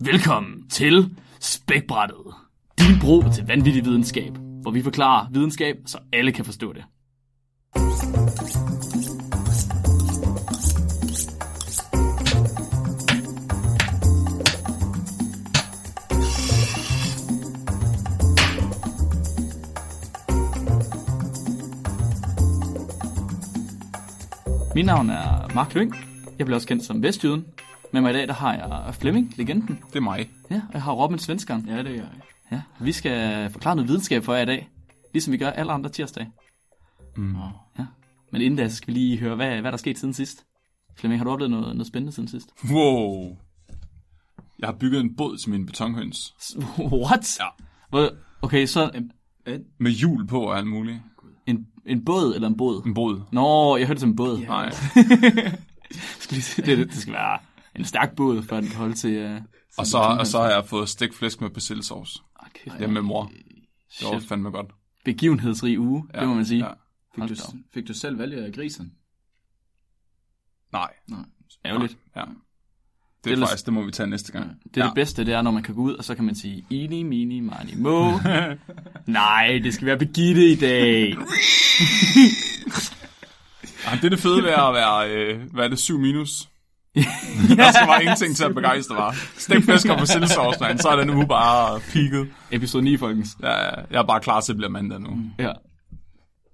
Velkommen til Spækbrættet. Din bro til vanvittig videnskab, hvor vi forklarer videnskab, så alle kan forstå det. Mit navn er Mark Lyng. Jeg bliver også kendt som Vestjyden. Med mig i dag der har jeg Flemming, legenden. Det er mig. Ja, og jeg har Robin Svenskeren. Ja, det er jeg. Ja, vi skal forklare noget videnskab for jer i dag. Ligesom vi gør alle andre tirsdage. Mm. Ja. Men inden da, så skal vi lige høre, hvad, hvad der er sket siden sidst. Flemming, har du oplevet noget, noget spændende siden sidst? Wow. Jeg har bygget en båd til min betonhøns. What? Ja. Okay, så Med hjul på og alt muligt. en, en båd eller en båd? En båd. Nå, jeg hørte det som en båd. Ja. Nej. Skal lige se, det, det skal være en stærk båd, for at den kan holde til... Uh, Og så, og så har jeg fået stegt flæsk med persillesauce. okay. Det er med mor. Det var Shit. fandme godt. Begivenhedsrig uge, ja, det må man sige. Ja. Fik du, fik du selv valg af grisen? Nej. Nej. Ærgerligt. Ja. Det Det er lidt- faktisk, det må vi tage næste gang. Det er ja. det bedste, det er, når man kan gå ud, og så kan man sige, Ini, mini, mani, mo. Nej, det skal være Begitte i dag. Ja, det er det fede ved at være, øh, hvad er det, 7 minus? Der skal bare ingenting til at begejstre mig. Stegt flæsk og persillesauce, mand. Så er den uge bare peaked. Episode 9, folkens. Ja, jeg er bare klar til at blive mandag nu. Ja,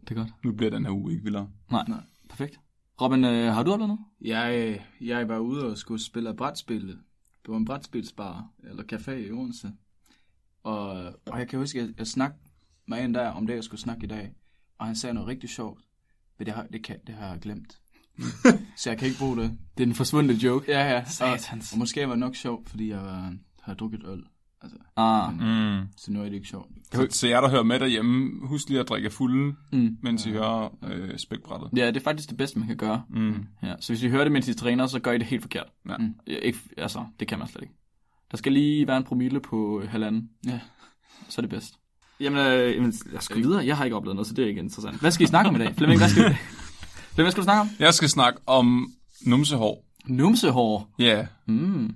det er godt. Nu bliver den her uge ikke vildere. Nej, Nej. perfekt. Robin, øh, har du oplevet noget? Jeg, jeg var ude og skulle spille brætspil på en brætspilsbar, eller café i Odense. Og, og jeg kan huske, at jeg, jeg snakkede med en der om det, jeg skulle snakke i dag. Og han sagde noget rigtig sjovt. Men det har, det kan, det har jeg glemt. Så jeg kan ikke bruge det. Det er den forsvundne joke. Ja, ja. Satans. Og, og måske var det nok sjovt, fordi jeg var, har drukket øl. Altså, Ah, Mm. så nu er det ikke sjovt. Så, så jer, der hører med derhjemme, husk lige at drikke fulde, mm. mens I hører øh, spækbrættet. Ja, det er faktisk det bedste, man kan gøre. Mm. Ja, så hvis I hører det, mens I træner, så gør I det helt forkert. Ja. Mm. Ja, Ikke, altså, det kan man slet ikke. Der skal lige være en promille på øh, halvanden. Ja. Så er det bedst. Jamen, øh, jamen jeg skal videre. Jeg har ikke oplevet noget, så det er ikke interessant. Hvad skal I snakke om i dag? Flemming, hvad skal, Flemming, hvad skal du snakke om? Jeg skal snakke om numsehår. Numsehår. Ja, yeah. Mm.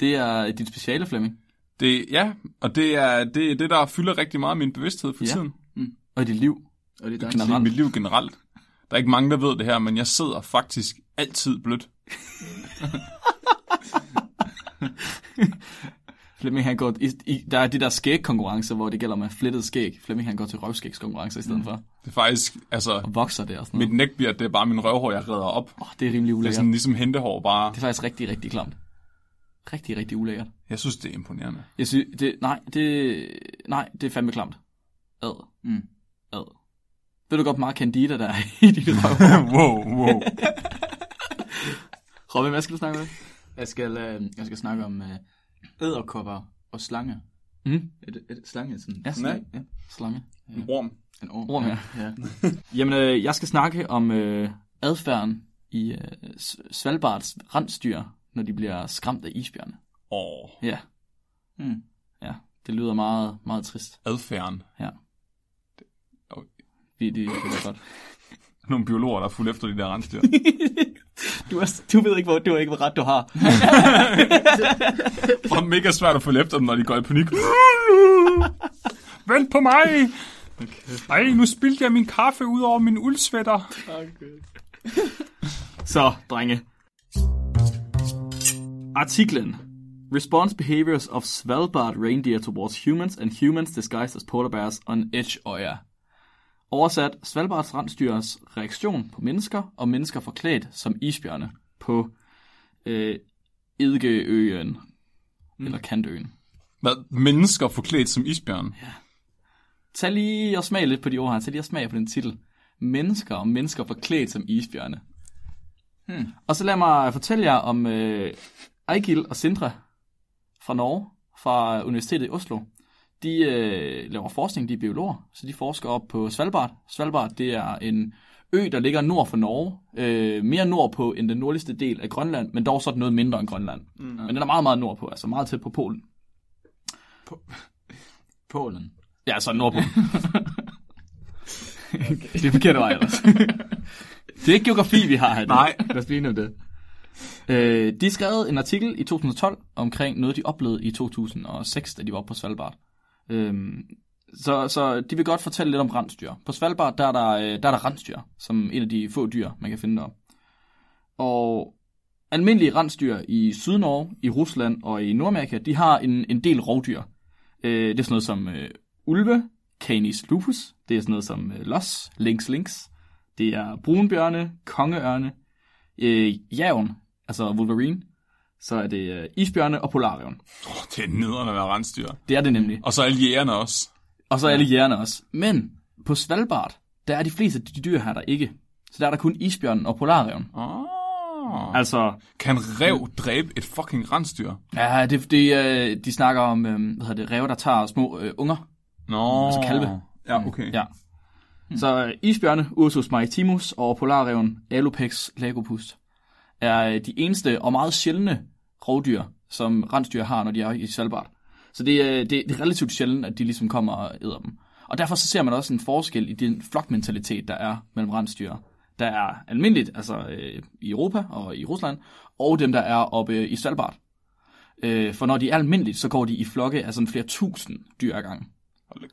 Det er dit speciale, Flemming. det, ja, og det er det, er det, der fylder rigtig meget min bevidsthed for Ja. tiden. Og i dit liv. Og det er Generelt. dejligt. I mit liv generelt. Der er ikke mange, der ved det her, men jeg sidder faktisk altid blødt. Flemming, han går... I, i, der er de der skægkonkurrencer, hvor det gælder med flettet skæg. Flemming, han går til røvskægskonkurrencer i stedet for. Det er faktisk, altså, Og vokser det og sådan noget. mit neckbeard, det er bare min røvhår, jeg redder op. Åh, det er rimelig Det er ulækkert. sådan ligesom hentehår bare. Det er faktisk rigtig, rigtig klamt. Rigtig, rigtig ulækkert. Jeg synes, det er imponerende. Jeg synes, det, nej, det, nej, det er fandme klamt. Ad. Mm. Ad. Ved du godt, meget candida der er i dit røv? wow, wow. Robin, hvad skal du snakke med? Jeg skal, øh, jeg skal snakke om øh, æderkopper og slange. Mm. Det, er det slange? Sådan, Ja, slange. Ja. Slange. En orm. En orm. Orm, ja. ja. Jamen, øh, jeg skal snakke om øh, adfærden i øh, Svalbards rensdyr, når de bliver skræmt af isbjørne. Åh, Ja, Mm. ja. Det lyder meget, meget trist. adfærden. Det, det, det er godt. Nogle biologer, der er fuld efter de der rensdyr. Du, er, du ved ikke, hvor, du ikke, hvor ret du har. Og mega svært at følge efter dem, når de går i panik. Vent på mig! Ej, nu spildte jeg min kaffe ud over min uldsvætter. Så, drenge. Artiklen. Response behaviors of Svalbard reindeer towards humans and humans disguised as polar bears on edge øjer. Oversat, Svalbards rensdyrs reaktion på mennesker, og mennesker forklædt som isbjørne på øh, Edgeøen, mm. eller Kantøen. Hvad? Mennesker forklædt som isbjørn? Tag lige og smag lidt på de ord her. Tag lige og smag på den titel. Mennesker og mennesker forklædt som isbjørne. Hmm. Og så lad mig fortælle jer om øh, Ejgil og Sindre fra Norge, fra Universitetet i Oslo. De øh, laver forskning, de er biologer, så de forsker op på Svalbard. Svalbard, det er en ø, der ligger nord for Norge. Øh, mere nordpå end den nordligste del af Grønland, men dog så noget mindre end Grønland. Mm. Men den er meget, meget nordpå, altså meget tæt på Polen. Polen. Ja, så nordpå. det er forkert vej ellers. det er ikke geografi, vi har her. Nej. Lad os blive nu det. Øh, de skrev en artikel i 2012 omkring noget, de oplevede i 2006, da de var på Svalbard. Øhm, så, så de vil godt fortælle lidt om rensdyr. På Svalbard, der er der, øh, der, er der rensdyr, som en af de få dyr, man kan finde der. Og almindelige rensdyr i Sydnorge, i Rusland og i Nordamerika, de har en, en del rovdyr. Øh, det er sådan noget som øh, ulve, Canis lupus, det er sådan noget som øh, los, lynx lynx, det er brunbjørne, kongeørne, øh, jævn, altså Wolverine, så er det øh, isbjørne og polarreven. Oh, det er nederen at være rensdyr. Det er det nemlig. Og så alle jægerne også. Og så er alle jægerne også. Men på Svalbard, der er de fleste af de dyr her der ikke. Så der er der kun isbjørnen og polarreven. Oh. Altså, Kan en rev dræbe et fucking rensdyr? ja, det, det, øh, de snakker om, øh, hvad hedder det, ræve, der tager små øh, unger. Nå. Altså kalve. Ja, okay. Ja. Så øh, isbjørne, Ursus maritimus og polarreven, Alopex lagopus, er øh, de eneste og meget sjældne rovdyr, som rensdyr har, når de er i Svalbard. Så det, er- det, det er relativt sjældent, at de ligesom kommer og æder dem. Og derfor så ser man også en forskel i den flokmentalitet, der er mellem rensdyr, der er almindeligt, altså øh, i Europa og i Rusland, og dem, der er oppe i Svalbard. Øh, for når de er almindeligt, så går de i flokke af sådan flere tusind dyr ad gangen.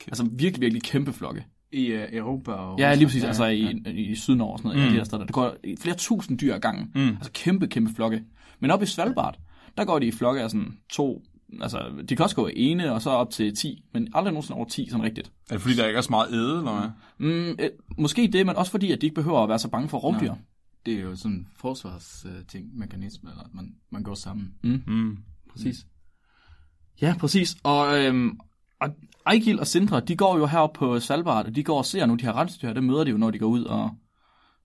Altså virkelig, virkelig kæmpe flokke. I uh, Europa og Ja, lige præcis. Ja, altså i, ja. i, i Sydnorge og sådan noget. Mm. Ja, de der steder. Der går flere tusind dyr ad gangen. Mm. Altså kæmpe, kæmpe flokke. Men oppe i Svalbard, der går de i flokke af sådan to... Altså, de kan også gå ene og så op til 10, men aldrig nogensinde over 10 sådan rigtigt. Er det fordi, der ikke er så meget æde, eller hvad? Mm, øh, måske det, men også fordi, at de ikke behøver at være så bange for rovdyr. Nå. Det er jo sådan en forsvarsting, mekanisme, eller at man, man går sammen. Mm. Præcis. Ja, præcis. Og, øhm, og Ejgil og Sindre, de går jo heroppe på Svalbard, og de går og ser nu de her rensdyr. Det møder de jo, når de går ud og...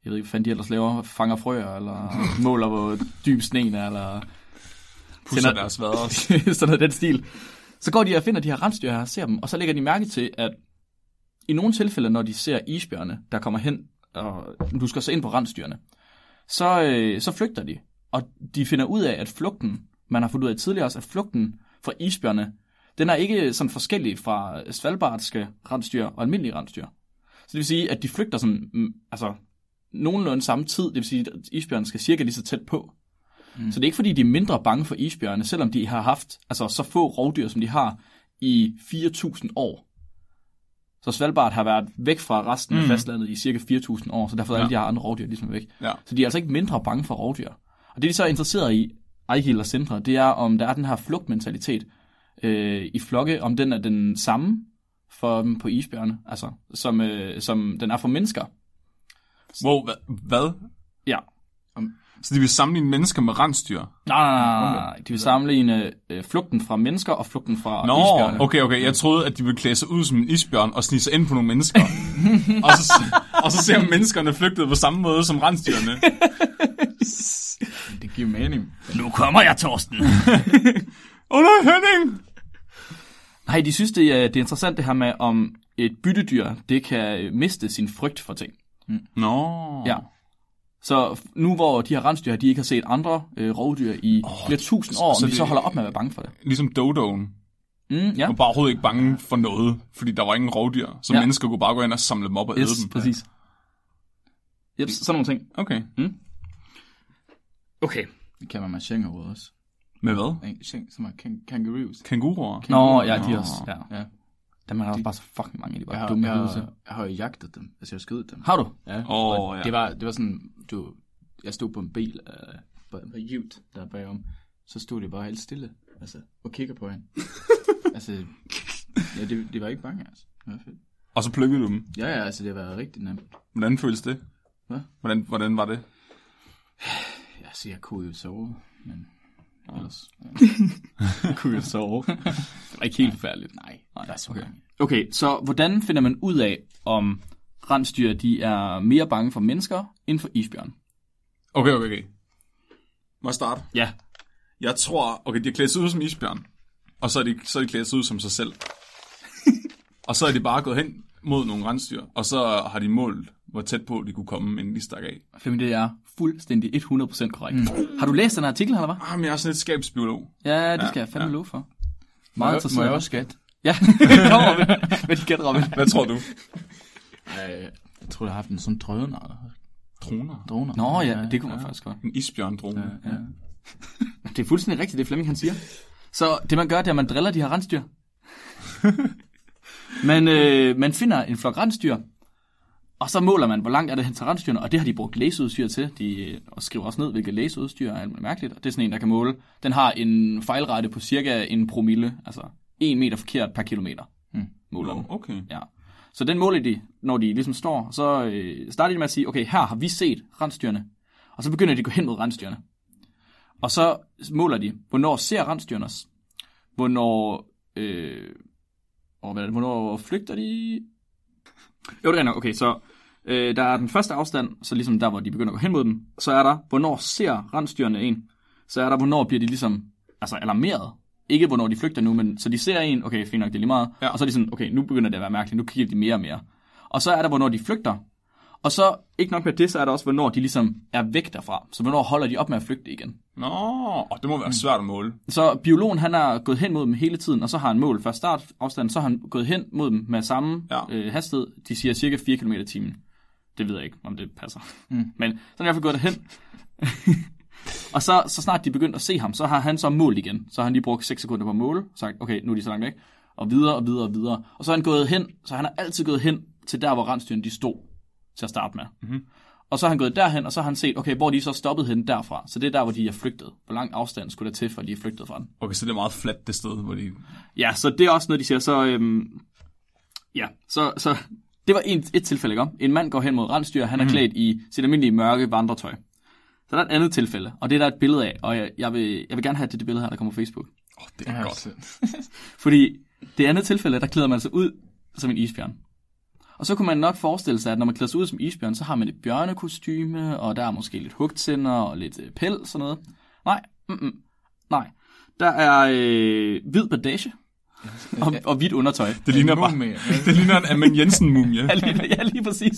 Jeg ved ikke, hvad fanden de ellers laver. Fanger frøer, eller måler, hvor dyb sneen er, eller Pusser Sender- deres vader. sådan noget den stil. Så går de og finder de her rensdyr her og ser dem, og så lægger de mærke til, at i nogle tilfælde, når de ser isbjørne, der kommer hen, og du skal så ind på rensdyrene, så, øh, så flygter de. Og de finder ud af, at flugten, man har fundet ud af tidligere også, at flugten fra isbjørne, den er ikke sådan forskellig fra svalbardske rensdyr og almindelige rensdyr. Så det vil sige, at de flygter sådan, mm, altså nogenlunde samme tid, det vil sige, at isbjørnen skal cirka lige så tæt på. Mm. Så det er ikke fordi, de er mindre bange for isbjørne, selvom de har haft altså, så få rovdyr, som de har i 4.000 år. Så Svalbard har været væk fra resten af fastlandet i cirka 4.000 år, så derfor er Ja. alle de her andre rovdyr ligesom væk. Ja. Så de er altså ikke mindre bange for rovdyr. Og det, de så er interesseret i, Ejgil og Sindre, det er, om der er den her flugtmentalitet øh, i flokke, om den er den samme for dem på isbjørne, altså som, øh, som den er for mennesker. Wow, hvad? hvad? Ja. Så de vil sammenligne mennesker med rensdyr? Nej, nej, nej, nej, nej. De vil sammenligne øh, flugten fra mennesker og flugten fra Nå, isbjørne. okay, okay. Jeg troede, at de ville klæde sig ud som en isbjørn og snige sig ind på nogle mennesker. og, så, og så ser menneskerne flygtet på samme måde som rensdyrene. Det giver mening. Nu kommer jeg, Torsten. Åh oh, nej, Henning! Nej, de synes, det er, det er interessant det her med, om et byttedyr, det kan miste sin frygt for ting. Nå. Ja. Så nu hvor de her rensdyr, de ikke har set andre øh, rovdyr i oh, flere tusind år, så så de så holder op med at være bange for det. Ligesom Dodoen. Mm, ja, var bare overhovedet ikke bange for noget, fordi der var ingen rovdyr. Så Ja. mennesker kunne bare gå ind og samle dem op og yes, æde dem. præcis. Yep, sådan nogle ting. Okay. Okay. Det kan man med Schengerud også. Med hvad? Schengen, som er kan- kangaroos. Kænguruer? Nå, ja, de er også, ja. Ja. Dem er der også bare så fucking mange, de Jeg har, dumme jeg, har, jeg har jo jagtet dem. Altså, jeg har skudt dem. Har du? Ja. Åh, og ja. Det var, det var sådan, du, jeg stod på en bil af uh, Jute, der er bagom. Så stod det bare helt stille, altså, og kigger på hende. altså, ja, det, det var ikke bange, altså. Det var fedt. Og så plukkede du dem. Ja, ja, altså, det var rigtig nemt. Hvordan føles det? Hvad? Hvordan, hvordan var det? Altså, jeg kunne jo sove, men ellers... Kunne jeg sove. det var ikke helt færdigt. Nej, der er så okay. mange. Okay, så hvordan finder man ud af, om rensdyr de er mere bange for mennesker end for isbjørn? Okay, okay, okay. Må jeg starte? Ja. Jeg tror, okay, de har klædt sig ud som isbjørn. Og så er de, så er de klædt sig ud som sig selv. og så er de bare gået hen mod nogle rensdyr. Og så har de målt, hvor tæt på de kunne komme, inden de stak af. Fem, det er fuldstændig 100% korrekt. Mm. Har du læst den artikel, eller hvad? Ah, men jeg er sådan lidt skabsbiolog. Ja, det skal jeg fandme ja. love for. Må Meget jeg, må jeg også gætte? Ja, kom Robin. Hvad dit gæt, Robin? Hvad tror du? Ej, jeg tror, jeg har haft en sådan drødende. Droner. Droner. Nå ja, det kunne man faktisk godt. En isbjørn-drone. Ja, ja. Det er fuldstændig rigtigt, det Flemming han siger. Så det man gør, det er, at man driller de her rensdyr. man, øh, man finder en flok rensdyr, og så måler man, hvor langt er det hen til rensdyrene, og det har de brugt læseudstyr til. De øh, og skriver også ned, hvilket læseudstyr er mærkeligt, og det er sådan en, der kan måle. Den har en fejlrette på cirka en promille, altså 1 meter forkert per kilometer. Hmm. Måler. Nå, okay. Ja. Så den måler de, når de ligesom står, så øh, starter de med at sige, okay, her har vi set rensdyrene, og så begynder de at gå hen mod rensdyrene. Og så måler de, hvornår ser rensdyrene os, hvornår, øh, og hvad hvornår flygter de? Jo, det er nok, okay, så øh, der er den første afstand, så ligesom der, hvor de begynder at gå hen mod den, så er der, hvornår ser rensdyrene en, så er der, hvornår bliver de ligesom, altså alarmeret, ikke hvornår de flygter nu, men så de ser en, okay, fint nok, det er lige meget, Ja. og så er de sådan, okay, nu begynder det at være mærkeligt, nu kigger de mere og mere. Og så er der, hvornår de flygter, og så, ikke nok med det, så er der også, hvornår de ligesom er væk derfra. Så hvornår holder de op med at flygte igen. Nå, og det må være svært at måle. Så biologen, han er gået hen mod dem hele tiden, og så har han mål fra startafstand, så har han gået hen mod dem med samme Ja. øh, hastighed. De siger cirka 4 km i timen. Det ved jeg ikke, om det passer. Mm. Men så er i hvert fald gået derhen. og så, så snart de begyndte at se ham, så har han så målt igen. Så har han lige brugt 6 sekunder på at måle, sagt, okay, nu er de så langt væk. Og videre og videre og videre. Og så er han gået hen, så han har altid gået hen til der, hvor rensdyrene de stod til at starte med. Mm-hmm. Og så er han gået derhen, og så har han set, okay, hvor de så stoppet hen derfra. Så det er der, hvor de er flygtet. Hvor lang afstand skulle der til, for at de er flygtet fra den. Okay, så det er meget fladt det sted, hvor de... Ja, så det er også noget, de siger. Så, øhm, ja, så, så det var en, et tilfælde, ikke? om? En mand går hen mod rensdyr, han er Mhm. klædt i sit almindelige mørke vandretøj. Så der er et andet tilfælde, og det er der et billede af, og jeg, jeg, vil, jeg vil gerne have det, det billede her, der kommer på Facebook. Åh, oh, det er Ja, godt. Fordi det andet tilfælde, der klæder man sig ud som en isbjørn. Og så kunne man nok forestille sig, at når man klæder sig ud som isbjørn, så har man et bjørnekostyme, og der er måske lidt hugtænder og lidt øh, pels og noget. Nej, mm-mm, nej. Der er øh, hvid bandage og, og hvidt undertøj. Det ligner bare... Det ligner en Amen Jensen-mumie. Ja, lige, ja, lige præcis.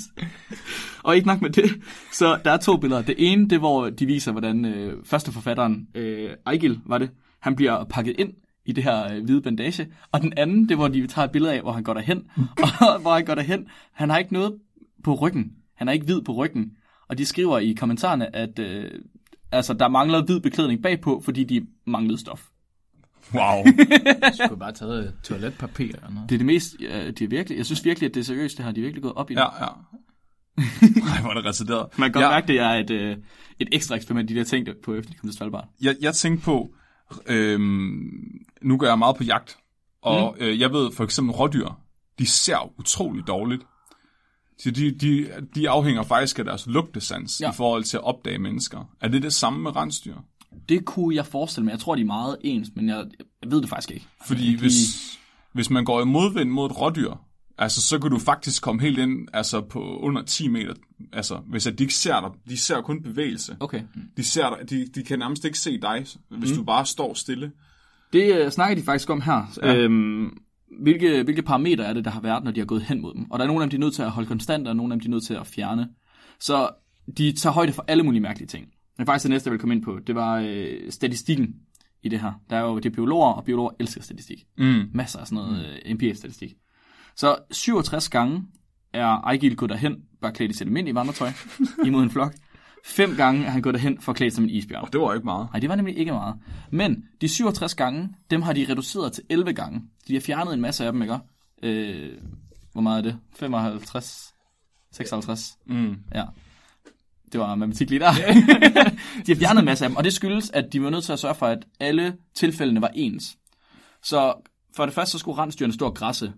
Og ikke nok med det, så der er to billeder. Det ene, det er, hvor de viser, hvordan øh, første forfatteren, øh, Ejgil var det, han bliver pakket ind i det her øh, hvide bandage. Og den anden, det er, hvor de tager et billede af, hvor han går derhen. og hvor han går derhen, han har ikke noget på ryggen. Han er ikke hvid på ryggen. Og de skriver i kommentarerne, at øh, altså, der mangler hvid beklædning bagpå, fordi de manglede stof. Wow. Du skulle bare taget toiletpapir eller noget. Det er det mest, øh, det er virkelig, jeg synes virkelig, at det er seriøst, det har de virkelig gået op i. det. Ja, ja. Nej, hvor er det retarderet. Man kan godt ja, mærke, det er et, øh, et ekstra eksperiment, de der ting der på efter de kom til Svalbard. jeg, jeg tænkte på, øhm, nu går jeg meget på jagt, og mm. øh, jeg ved for eksempel rådyr, de ser utrolig dårligt. Så de, de, de afhænger faktisk af deres lugtesans ja. I forhold til at opdage mennesker. Er det det samme med rensdyr? Det kunne jeg forestille mig. Jeg tror, de er meget ens, men jeg, jeg ved det faktisk ikke. Fordi Ikke hvis, hvis man går i modvind mod et rådyr, altså så kan du faktisk komme helt ind altså på under 10 meter. Altså hvis at de ikke ser dig, de ser kun bevægelse. Okay. De, ser dig, de, de kan nærmest ikke se dig, hvis mm. du bare står stille. Det øh, snakker de faktisk om her. Ja. Øhm, hvilke, hvilke parametre er det, der har været, når de har gået hen mod dem? Og der er nogle af dem, de er nødt til at holde konstant, og nogle af dem, de er nødt til at fjerne. Så de tager højde for alle mulige mærkelige ting. Men faktisk det næste, jeg vil komme ind på, det var øh, statistikken i det her. Der er jo det er biologer, og biologer elsker statistik. Mm. Masser af sådan noget mm. empirisk statistik. Så 67 gange er Ejgil gået derhen, bare klædt i sit almindelige vandretøj, imod en flok. Fem gange er han gået derhen for klædt som en isbjørn. Det var ikke meget. Nej, det var nemlig ikke meget. Men de 67 gange, dem har de reduceret til 11 gange. De har fjernet en masse af dem, ikke? Øh, hvor meget er det? 55? 56? Mm. Ja. Det var matematik lige der. de har fjernet en masse af dem, og det skyldes, at de var nødt til at sørge for, at alle tilfældene var ens. Så for det første, så skulle rensdyrene stå og græsse.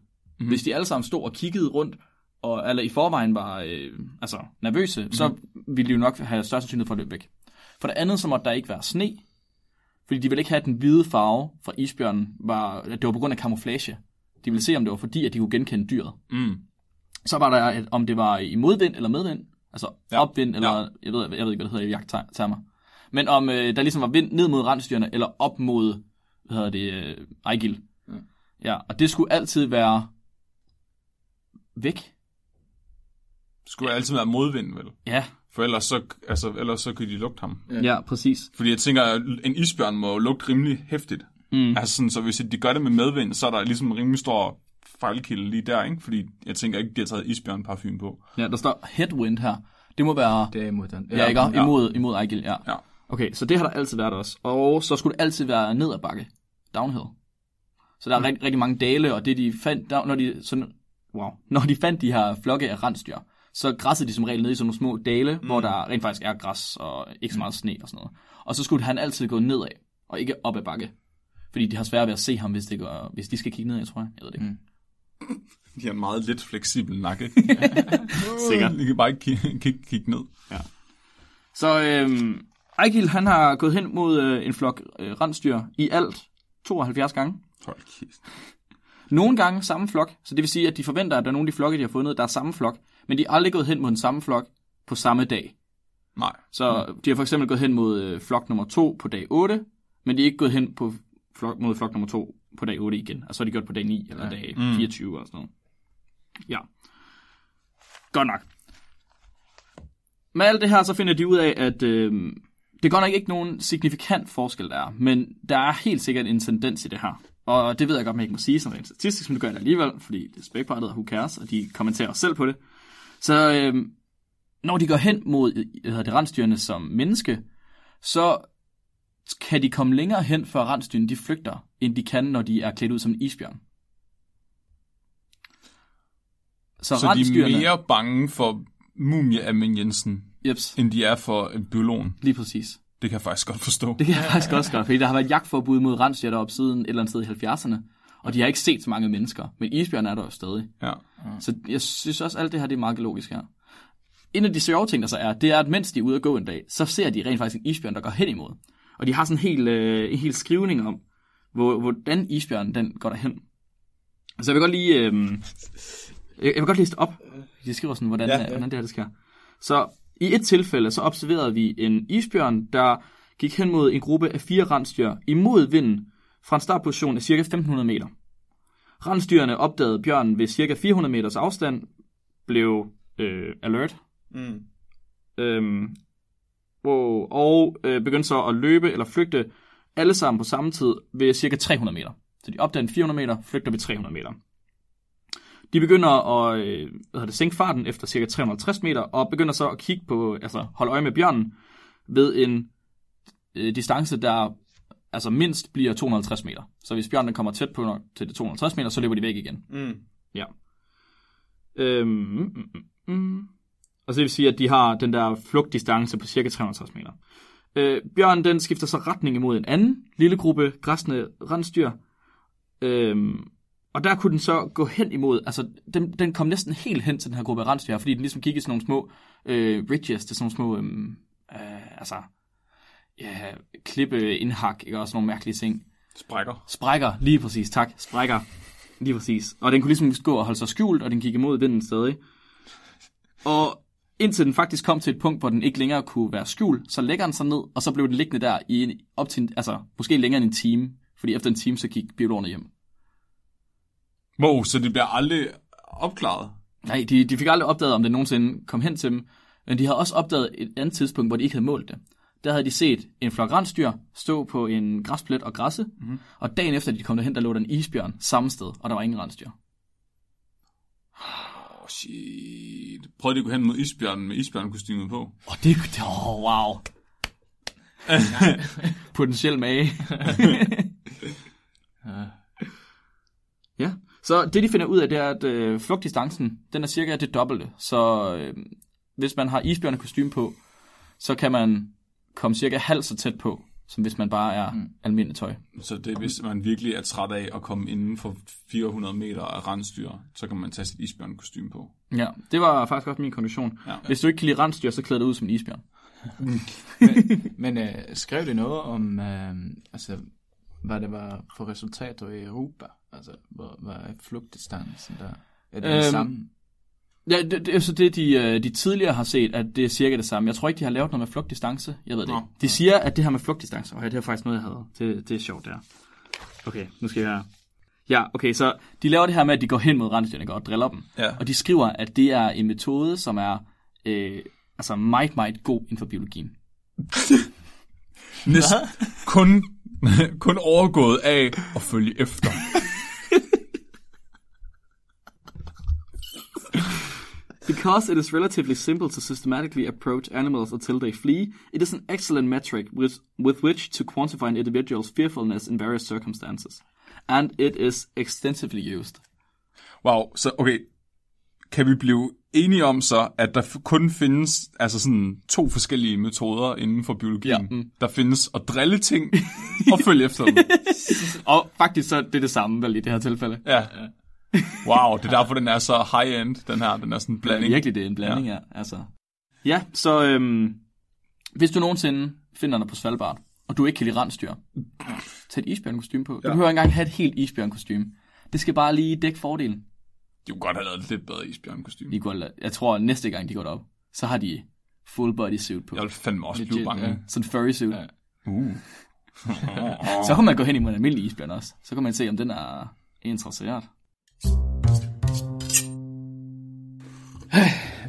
Mm-hmm. Hvis de alle sammen stod og kiggede rundt, og eller i forvejen var øh, altså, nervøse, mm-hmm. så ville de jo nok have større sandsynlighed for at løbe væk. For det andet, så måtte der ikke være sne, fordi de ville ikke have den hvide farve fra isbjørnen, var, det var på grund af kamuflage. De ville se, om det var fordi, at de kunne genkende dyret. Mm. Så var der, et, om det var i modvind eller medvind, altså Ja. opvind, eller Ja. jeg, ved, jeg ved ikke, hvad det hedder i jagttermer. Men om øh, der ligesom var vind ned mod rensdyrene, eller op mod, hvad hedder det, øh, Ejgil. Ja. ja, og det skulle altid være væk. Det skulle altid være modvind, vel? Ja, For ellers så, altså, ellers så kan de lugte ham. Ja. ja, præcis. Fordi jeg tænker, en isbjørn må lugte rimelig hæftigt. Mm. Altså sådan, så hvis de gør det med medvind, så er der ligesom en rimelig stor fejlkilde lige der, ikke? Fordi jeg tænker ikke, de har taget isbjørn parfume på. Ja, der står headwind her. Det må være... Det er imod den. Ja, ikke? Imod, imod Ejgil, ja. Ja. Okay, så det har der altid været også. Og så skulle det altid være ned ad bakke. Downhill. Så der er rigtig, rigtig mange dale, og det de fandt, der, når de, sådan, wow, når de fandt de her flokke af rensdyr, så græssede de som regel ned i sådan nogle små dale, mm. hvor der rent faktisk er græs og ikke så meget sne og sådan noget. Og så skulle han altid gå nedad, og ikke op ad bakke. Fordi de har svært ved at se ham, hvis, det går, hvis de skal kigge ned, jeg tror jeg. Jeg ved det ikke. Mm. De har en meget lidt fleksibel nakke. Sikkert. De kan bare ikke kigge, kigge, kigge ned. Så øhm, Ejgil, han har gået hen mod øh, en flok øh, rensdyr i alt 72 gange. Hold kæft. Nogle gange samme flok, så det vil sige, at de forventer, at der er nogle af de flokke, de har fundet, der er samme flok, men de er aldrig gået hen mod den samme flok på samme dag. Nej. Så mm. de har for eksempel gået hen mod øh, flok nummer 2 på dag 8, men de er ikke gået hen på flok, mod flok nummer 2 på dag 8 igen. Altså så har de gjort på dag 9 eller Ja. dag Mm. 24 og sådan noget. Ja. Godt nok. Med alt det her, så finder de ud af, at øh, det er godt nok ikke nogen signifikant forskel, der er, men der er helt sikkert en tendens i det her. Og det ved jeg godt, man ikke må sige som rent statistisk, men det gør jeg alligevel, fordi det er spækbrættet, og who cares, og de kommenterer også selv på det. Så øh, når de går hen mod øh, hedder det, rensdyrene som menneske, så kan de komme længere hen, før rensdyrene de flygter, end de kan, når de er klædt ud som en isbjørn. Så, Så de er mere bange for mumie Amin Jensen, Jeps, end de er for en biologen. lige præcis. Det kan jeg faktisk godt forstå. Det kan jeg faktisk også godt, fordi der har været jagtforbud mod rensdyr deroppe siden et eller andet sted i 70'erne, og de har ikke set så mange mennesker, men isbjørn er der jo stadig. Ja. Så jeg synes også, alt det her det er meget logisk her. En af de sjove ting, der så er, det er, at mens de er ude at gå en dag, så ser de rent faktisk en isbjørn, der går hen imod. Og de har sådan en hel, øh, en hel skrivning om, hvor, hvordan isbjørnen den går derhen. Så jeg vil godt lige... Øh, jeg vil godt læse det op. De skriver sådan, hvordan, Ja, ja, ja. ja. hvordan det her det sker. Så i et tilfælde, så observerede vi en isbjørn, der gik hen mod en gruppe af fire rensdyr imod vinden fra en startposition af ca. 1500 meter. Rensdyrene opdagede bjørnen ved ca. 400 meters afstand, blev øh, alert, Mm. øhm, wow, og øh, begyndte så at løbe eller flygte alle sammen på samme tid ved ca. 300 meter. Så de opdager en 400 meter, flygter ved 300 meter. De begynder at øh, hvad hedder det, sænke farten efter ca. 350 meter, og begynder så at kigge på, altså holde øje med bjørnen ved en øh, distance, der altså mindst bliver 250 meter. Så hvis bjørnen kommer tæt på til det 250 meter, så løber de væk igen. Mm. Ja. Øhm, mm, mm, mm. Og så det vil sige, at de har den der flugtdistance på cirka 350 meter. Øh, bjørnen den skifter så retning imod en anden lille gruppe græsne rensdyr. Øhm, og der kunne den så gå hen imod, altså den, den kom næsten helt hen til den her gruppe af rensdyr, fordi den ligesom gik i sådan nogle små øh, ridges, det er sådan nogle små, øhm, øh, altså, ja, klippe indhak, ikke, og sådan nogle mærkelige ting. Sprækker. Sprækker, lige præcis, tak. Sprækker, lige præcis. Og den kunne ligesom gå og holde sig skjult, og den gik imod vinden stadig. Og indtil den faktisk kom til et punkt, hvor den ikke længere kunne være skjult, så lægger den sig ned, og så blev den liggende der i en, op til en, altså måske længere end en time, fordi efter en time, så gik biologerne hjem. Wow, så det bliver aldrig opklaret. Nej, de, de fik aldrig opdaget, om det nogensinde kom hen til dem, men de havde også opdaget et andet tidspunkt, hvor de ikke havde målt det. Der havde de set en flok rensdyr stå på en græsplet og græsse, mm-hmm. og dagen efter de kom derhen, der lå der en isbjørn samme sted, og der var ingen rensdyr. Åh, oh, shit. Prøv lige at gå hen mod isbjørnen med isbjørnkostymet på. Og det, det oh, wow. Potentiel mage. ja, så det de finder ud af, det er, at øh, flugtdistancen, den er cirka det dobbelte. Så øh, hvis man har isbjørnekostyme på, så kan man komme cirka halvt så tæt på, som hvis man bare er mm. almindelig tøj. Så det hvis man virkelig er træt af at komme inden for 400 meter af rensdyr, så kan man tage sit isbjørnkostyme på. Ja, det var faktisk også min konklusion. Ja. Hvis du ikke kan lide rensdyr, så klæder du ud som en isbjørn. Men øh, skrev det noget om, øh, altså, hvad det var for resultater i Europa? Altså, hvor, hvad er flugtdistancen der? Er det øhm, det samme? Ja, det, det er så det, de, øh, de tidligere har set, at det er cirka det samme. Jeg tror ikke, de har lavet noget med flugtdistance. Jeg ved det Nå. ikke. De siger, at det her med flugtdistance, okay, det er faktisk noget, jeg havde. Det, det er sjovt, der. Okay, nu skal jeg. Ja, okay, så de laver det her med, at de går hen mod rensdyrene og driller dem. Ja. Og de skriver, at det er en metode, som er øh, altså meget, meget god inden for biologien. Næsten kun, kun overgået af at følge efter. Because it is relatively simple to systematically approach animals until they flee, it is an excellent metric with, with which to quantify an individual's fearfulness in various circumstances. And it is extensively used. Wow, så okay. Kan vi blive enige om så, at der kun findes altså sådan to forskellige metoder inden for biologien? Ja. Mm. Der findes at drille ting og følge efter dem. Og faktisk så er det det samme vel i det her tilfælde. Ja. Wow, det er derfor, den er så high-end, den her. Den er sådan en Blanding. blanding. Virkelig, det er en blanding, ja. ja. Altså. Ja, så øhm, hvis du nogensinde finder dig på Svalbard, og du ikke kan lide rensdyr, tag et isbjørnkostyme på. Du Ja. behøver ikke engang have et helt isbjørnkostyme. Det skal bare lige dække fordelen. De kunne godt have lavet et lidt bedre isbjørnkostyme. De går, jeg tror, at næste gang de går derop, så har de full body suit på. Jeg vil fandme også blive Legit, bange. ja. Sådan furry suit. Ja. Uh. Så kan man gå hen imod en almindelig isbjørn også. Så kan man se, om den er interesseret.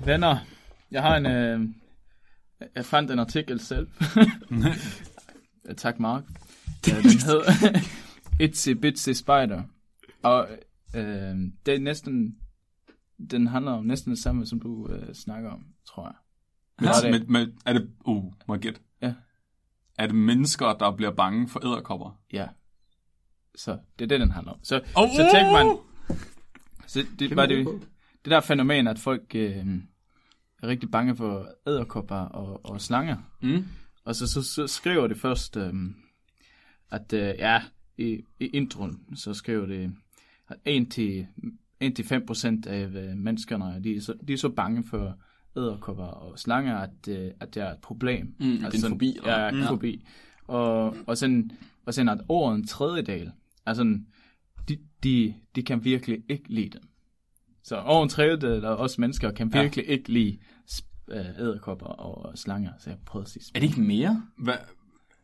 Venner, jeg har en... Øh, jeg fandt en artikel selv. Tak, Mark. Den hedder Itsy Bitsy Spider. Og øh, det er næsten... Den handler om næsten det samme, som du øh, snakker om, tror jeg. Det- med, med, er det... Uh, må jeg gætte? Ja. Er det mennesker, der bliver bange for æderkopper? Ja. Så det er det, den handler om. Så, Oh! så tænker man... Så det var det, det der fænomen, at folk øh, er rigtig bange for æderkopper og, og slanger. Mm. Og så, så, så skriver det først, øh, at øh, ja, i, i introen, så skriver det, at 1-5% af øh, menneskerne, de er, så, de er så bange for æderkopper og slanger, at, øh, at det er et problem. Mm, det er en sådan- fobi? Ja, en fobi. Og, og, sådan, og sådan at over en tredjedel, altså de, de, de kan virkelig ikke lide dem. Så over en tredjedel af os mennesker kan Ja. virkelig ikke lide øh, æderkopper og slanger. Så jeg prøvede at sige Er det ikke mere? Hvad,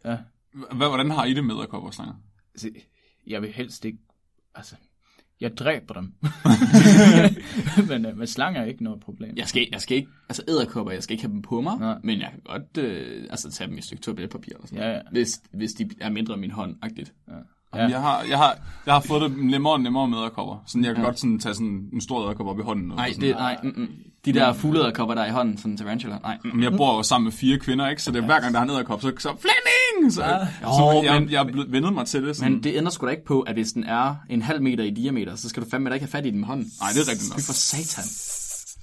Ja. hvad, hvordan har I det med æderkopper og slanger? Jeg vil helst ikke, altså, jeg dræber dem. men øh, med slanger er ikke noget problem. Jeg skal, jeg skal ikke, altså æderkopper, jeg skal ikke have dem på mig, Nej. men jeg kan godt øh, altså, tage dem i et stykke toiletpapir eller sådan Ja, ja. Hvis, hvis de er mindre end min hånd, agtigt. Ja. Jamen, jeg, har, jeg, har, jeg har fået det nemmere og nemmere med æderkopper. Sådan, jeg kan ja. godt sådan, tage sådan en stor æderkop op i hånden. og Nej, sådan, det, nej, mm, mm. de der fuglederkopper, der er i hånden, sådan tarantula, nej. Mm. Men jeg bor jo sammen med fire kvinder, ikke? Så det er hver gang, der er en æderkop, så, så Flemming! Så, Jo, så jeg, men- jeg er vendet mig til det. Sådan. Men det ændrer sgu da ikke på, at hvis den er en halv meter i diameter, så skal du fandme da ikke have fat i den med hånden. Nej, det er rigtigt nok. Fy for satan.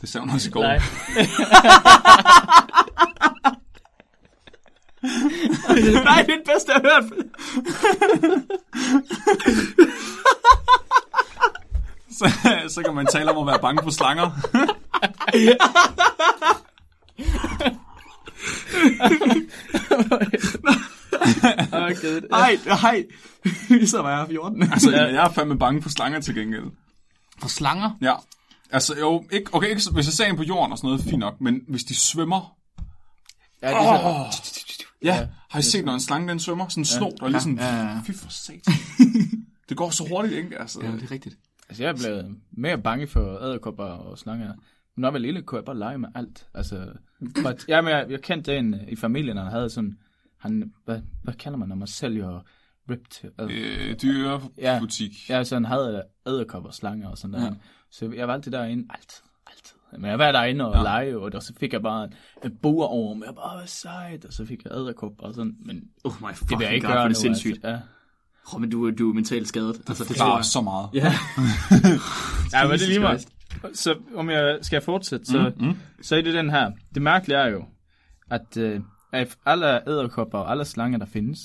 Det savner også i går. Nej. nej, det er det bedste, jeg har hørt. Så, så kan man tale om at være bange for slanger. Okay. Nej, nej. Ligesom var jeg 14. Altså, jeg er fandme bange for slanger til gengæld. For slanger? Ja. Altså, jo, ikke, okay, ikke, så- hvis jeg ser en på jorden og sådan noget, fint nok, men hvis de svømmer, Ja, det er så, ja, har I set, når en slange den svømmer? Sådan en snor, der er lige sådan, ja, ja. fy for satan. det går så hurtigt, ikke? Altså, Ja, det er rigtigt. altså, jeg er blevet mere bange for æderkopper og slanger. Når jeg var lille, kunne jeg bare lege med alt. Altså, but, ja, men jeg, jeg kendte en i familien, der havde sådan, han, hvad, hvad kalder man, når man sælger ripped? Øh, øh, dyrebutik. Ja, så han havde æderkopper, slanger og sådan der. Ja. Ja. Så jeg var altid derinde, altid. Men jeg var derinde og ja. lege, og der, så fik jeg bare en, en boreorm, og jeg bare, hvad sejt, og så fik jeg æderkopper og sådan, men Oh my det vil jeg ikke God, gøre nu. er det sindssygt. Altså. Oh, men du, du er mentalt skadet. Altså, det Klarer så meget. Ja. Ja, men det er lige meget. Så om jeg skal fortsætte, så, mm, mm. så er det den her. Det mærkelige er jo, at øh, af alle æderkopper og alle slanger, der findes,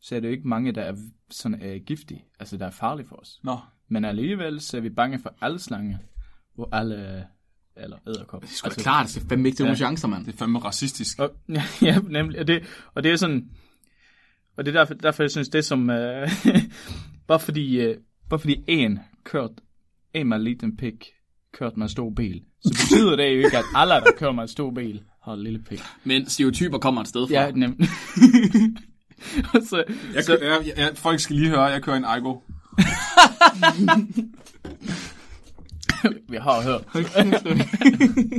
så er det jo ikke mange, der er sådan øh, giftige, altså der er farlige for os. Nå, Men alligevel så er vi bange for alle slanger, og alle, eller æderkopper. Det er da klart, det er fandme ikke nogen Ja. chancer, mand. det er fandme racistisk. Og, ja, ja, nemlig. Og det, og det er sådan... Og det er derfor, derfor jeg synes, det er som... Øh, bare fordi, øh, bare fordi en kørt, en med en liten pik, kørt med en stor bil, så betyder det jo ikke, at alle, der kører med en stor bil, har en lille pik. Men stereotyper kommer et sted fra. Ja, nemlig. så, Jeg, så, kø- jeg, jeg, folk skal lige høre, jeg kører en Aigo. vi har hørt.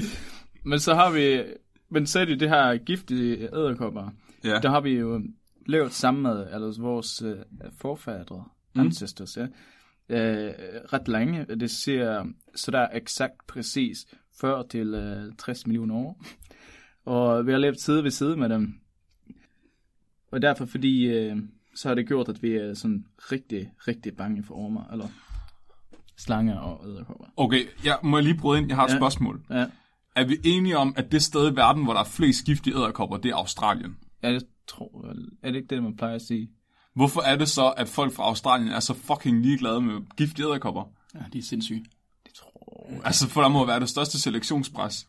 men så har vi... Men så er det her giftige æderkopper. Ja. Der har vi jo levet sammen med altså vores øh, forfædre, mm. ancestors, ja. Øh, ret længe. Det ser så der er eksakt præcis 40 til øh, 60 millioner år. Og vi har levet side ved side med dem. Og derfor fordi, øh, så har det gjort, at vi er sådan rigtig, rigtig bange for ormer, eller slanger og æderkopper. Okay, jeg må jeg lige bryde ind. Jeg har et Ja. spørgsmål. Ja, Er vi enige om, at det sted i verden, hvor der er flest giftige æderkopper, det er Australien? ja jeg tror, er det ikke det, man plejer at sige? Hvorfor er det så, at folk fra Australien er så fucking ligeglade med giftige æderkopper? Ja, de er sindssyge. Det tror Altså, for der må være det største selektionspres.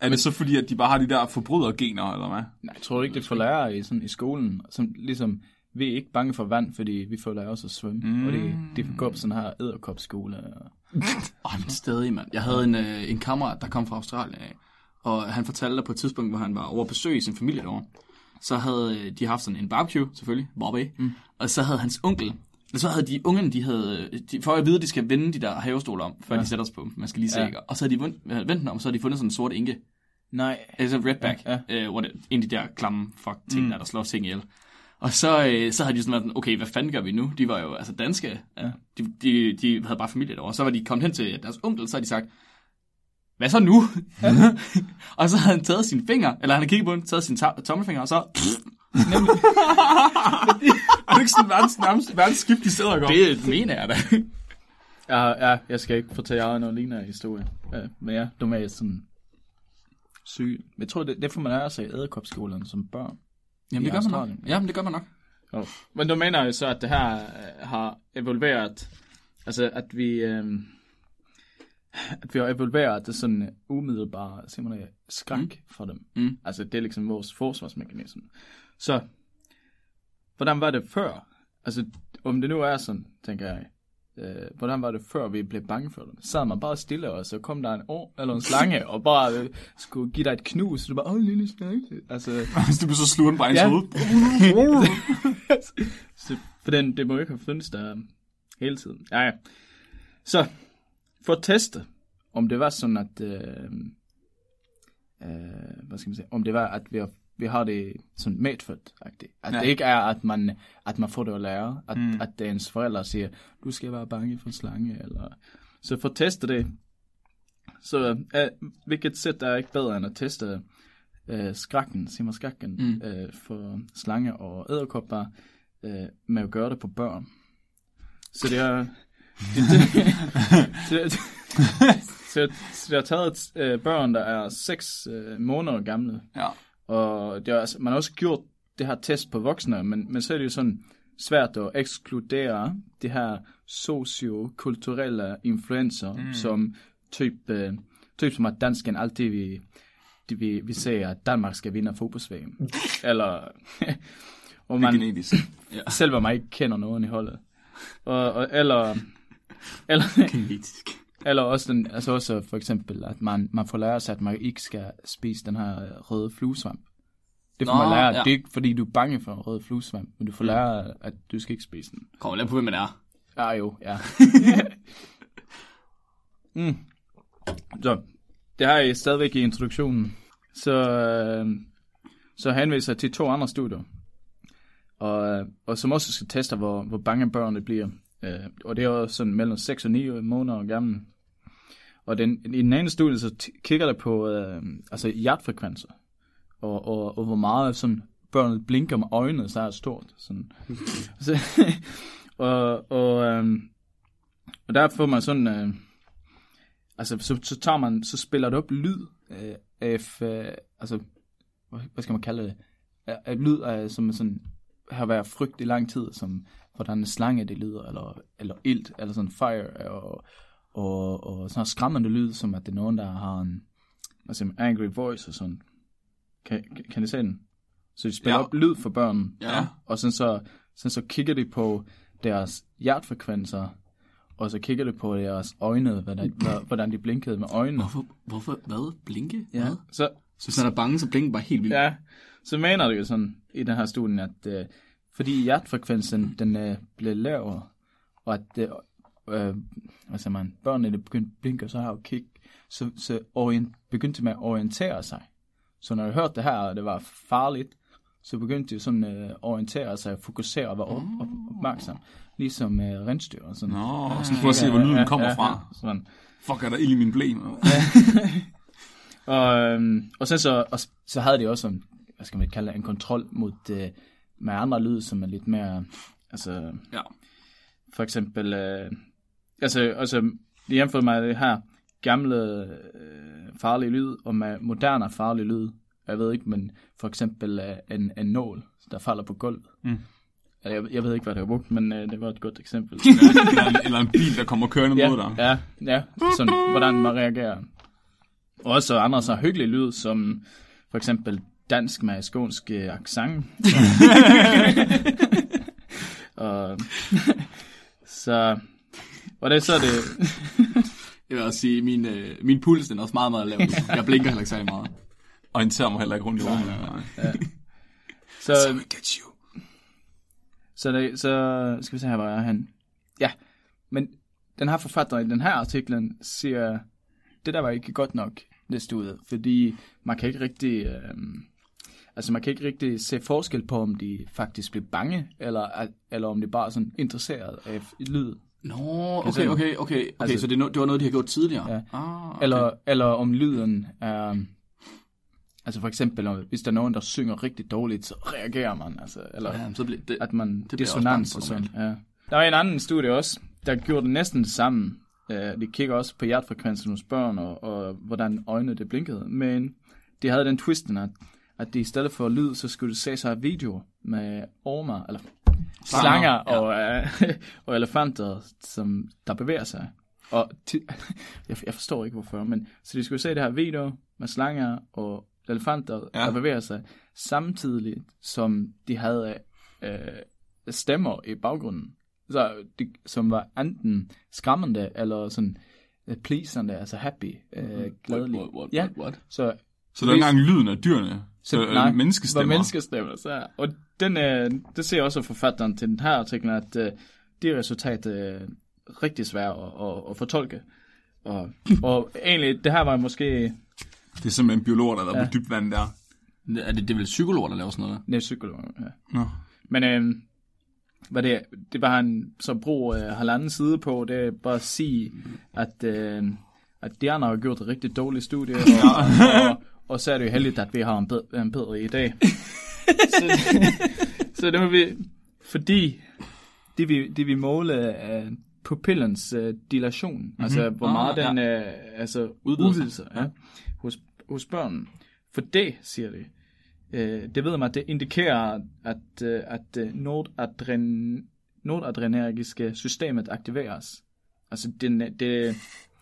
Er det så fordi, at de bare har de der forbrydergener, eller hvad? Nej, jeg tror ikke, det er for lærere i, sådan, i skolen, som ligesom, vi er ikke bange for vand, fordi vi får lære os at svømme. Mm. Og det, det går på sådan her æderkopskole. Og... Ej, men stadig, mand. Jeg havde en, øh, en kammerat, der kom fra Australien af, og han fortalte, på et tidspunkt, hvor han var over at besøge sin familie derovre, så havde øh, de haft sådan en barbecue, selvfølgelig, Bobby, mm. og så havde hans onkel, og så havde de ungerne, de havde, de, for at vide, at de skal vende de der havestole om, før ja. de sætter sig på dem. Man skal lige se, Ja. Og så havde de vendt, øh, vendt den om, så havde de fundet sådan en sort inke, Nej. altså redback, Ja, ja, Øh, hvor det, en af de der klamme fuck ting, mm. der, der slår ting ihjel. Og så, øh, så havde de sådan været, okay, hvad fanden gør vi nu? De var jo altså danske. Ja. De, de, de havde bare familie derovre. Så var de kommet hen til deres onkel, så havde de sagt, hvad så nu? og så havde han taget sin finger, eller han havde kigget på den, taget sin to- tommelfinger, og så... Er det ikke sådan verdens, nærmest verdens giftigste æderkopper? det mener jeg da. Ja, ja, jeg skal ikke fortælle jer noget lignende historie. Ja, men ja, du er sådan syg. Men jeg tror, det, det får man lære sig i æderkopskolerne som børn. Jamen, det gør man nok. Australien. Jamen, det gør man nok. Jo. Men du mener jo så, at det her øh, har evolveret, altså at vi, øh, at vi har evolveret det sådan øh, umiddelbare, simpelthen skræk mm. for dem. Mm. Altså det er ligesom vores forsvarsmekanisme. Så, hvordan var det før? Altså, om det nu er sådan, tænker jeg, øh, hvordan var det før, vi blev bange for dem? Sad man bare stille, og så kom der en år eller en slange, og bare øh, skulle give dig et knus, så du bare, åh, lille slange. Altså, du så sluger den bare i Ja. hoved. så, for den, det må ikke have fundet der hele tiden. Ja, ja. Så, for at teste, om det var sådan, at, øh, øh, hvad skal man sige, om det var, at vi har, vi har det sådan medfødt -agtigt. At Ja. det ikke er, at man, at man får det at lære, at, mm. at det ens forældre siger, du skal være bange for slange, eller... Så for at teste det, så øh, hvilket sæt er ikke bedre end at teste øh, skrækken, sig mig skrækken, Mm. øh, for slange og æderkopper, øh, med at gøre det på børn. Så det er... Det, det, så, så, så det har taget øh, børn, der er 6 øh, måneder gamle, Ja. Og det er, man har også gjort det her test på voksne, men, men så er det jo sådan svært at ekskludere de her sociokulturelle influencer, mm. som typ, øh, typ som at dansken altid vi, vi, vi siger, at Danmark skal vinde fodboldsvægen. Eller, og Man, genetisk. selv om man ikke kender nogen i holdet. Og, og, eller, eller, Genetisk. Eller også, den, altså også for eksempel, at man, man får lære sig, at man ikke skal spise den her øh, røde fluesvamp. Det får Nå, man lære. ja. Det er ikke, fordi du er bange for en rød fluesvamp, men du får lære, at du skal ikke spise den. Kommer lidt på, hvem man er. Ja, jo, ja. mm. Så, det her er stadigvæk i introduktionen. Så, øh, så henviser jeg til to andre studier. Og, og som også skal teste, hvor, hvor bange børnene bliver. Øh, og det er også sådan mellem 6 og 9 måneder gammel. Og den, i den ene studie, så kigger det på øh, altså hjertfrekvenser. Og, og, og hvor meget sådan, børnene blinker med øjnene, så er det stort. Sådan. så, og, og, øhm, og der får man sådan, øh, altså så, så tager man, så spiller det op lyd øh, af, øh, altså, hvad, hvad skal man kalde det, af lyd af, som sådan, har været frygt i lang tid, som hvordan en slange det lyder, eller, eller ilt, eller sådan fire, og, og, og sådan en skræmmende lyd, som at det er nogen, der har en, hvad siger man, angry voice og sådan. Kan, kan, I se den? Så de spiller Ja. op lyd for børn, Ja. og sådan så, sådan så kigger de på deres hjertfrekvenser, og så kigger de på deres øjne, hvordan, hvordan de blinkede med øjnene. Hvorfor, hvorfor, hvad? Blinke? Ja. Hvad? Så, Så hvis man er bange, så blinker bare helt vildt. ja, så mener det jo sådan i den her studie, at øh, fordi hjertfrekvensen den øh, blev lavere, og at øh, øh, hvad siger man, børnene begyndte at blinke, og så har jo kig, så, så orient, begyndte med at orientere sig. Så når jeg hørte det her, og det var farligt, så begyndte de sådan øh, at orientere sig og fokusere og være op, op, opmærksom. Ligesom øh, rensdyr og sådan. Nå, sådan for at se, hvor lyden kommer fra. sådan. Fuck, er der ild i min blæ? Og, øhm, og så, så, og så havde de også en, hvad skal man kalde en kontrol mod øh, med andre lyd, som er lidt mere, altså, Ja. for eksempel, øh, altså, altså, det hjemfører mig det her gamle øh, farlige lyd, og med moderne farlige lyd. Jeg ved ikke, men for eksempel øh, en, en nål, der falder på gulvet. Mm. Jeg, jeg ved ikke, hvad det var brugt, men øh, det var et godt eksempel. eller, en, eller en bil, der kommer kørende ja, mod dig. ja, ja, sådan, hvordan man reagerer. Og også andre så hyggelige lyd, som for eksempel dansk med skånsk øh, accent. og, så, og det er så det, Jeg vil også sige, min, øh, min puls den er også meget, meget lav. Jeg blinker heller ikke særlig meget. Orienterer mig heller ikke rundt i rummet. Nej. så, get you. så, det, så skal vi se her, hvor jeg er han. Ja, men den her forfatter i den her artiklen siger, det der var ikke godt nok, det stod, fordi man kan ikke rigtig, øh, altså man kan ikke rigtig se forskel på, om de faktisk bliver bange, eller, eller om de bare er sådan interesseret af lyd. Nå, se okay, det? okay, okay. okay Altså- så det, no- det var noget, de har gjort tidligere? Ja. Ah, okay. Eller, eller om lyden er... Altså for eksempel, hvis der er nogen, der synger rigtig dårligt, så reagerer man. Altså, eller Ja, så bliver det, at man bliver dissonans og sådan. Ja. Der er en anden studie også, der gjorde det næsten det samme. Uh, de kigger også på hjertefrekvensen hos børn, og, og hvordan øjnene det blinkede. Men de havde den twisten, at, at de i stedet for lyd, så skulle de se sig videoer med ormer, eller slanger ja. og, uh, og elefanter, som der bevæger sig. Og jeg, jeg forstår ikke hvorfor, men så de skulle se det her video med slanger og elefanter, ja. Ja. der bevæger sig, samtidig som de havde øh, stemmer i baggrunden, så de, som var enten skræmmende eller sådan øh, pleasende, altså happy, øh, glædelig. What, what, ja, what, what? så Så der er engang lyden af dyrene. Så, nej, nej, menneskestemmer. Var menneskestemmer, så, og den, øh, det ser også forfatteren til den her artikel, at øh, det resultat er øh, rigtig svært at, at, at fortolke. Og, og egentlig, det her var måske Det er simpelthen biologer, der er Ja. på dybt vand der. Er det, det er vel psykologer, der laver sådan noget? Nej, psykolog, ja. Nå. Men øh, hvad det, det var han så bruger øh, halvanden side på, det er bare at sige, at, øh, at de andre har gjort et rigtig dårligt studie, og, og, og så er det jo heldigt, at vi har en bedre, en bedre i dag. Så, så det må vi, fordi det vi, det vi måle er pupillens øh, dilation, mm-hmm. altså hvor Ah, meget ja. den øh, altså, Udvider sig. ja, hos, hos børn. For det, siger de, øh, det ved man, at det indikerer, at, øh, at øh, nordadren, nordadrenergiske systemet aktiveres. Altså, det, det, det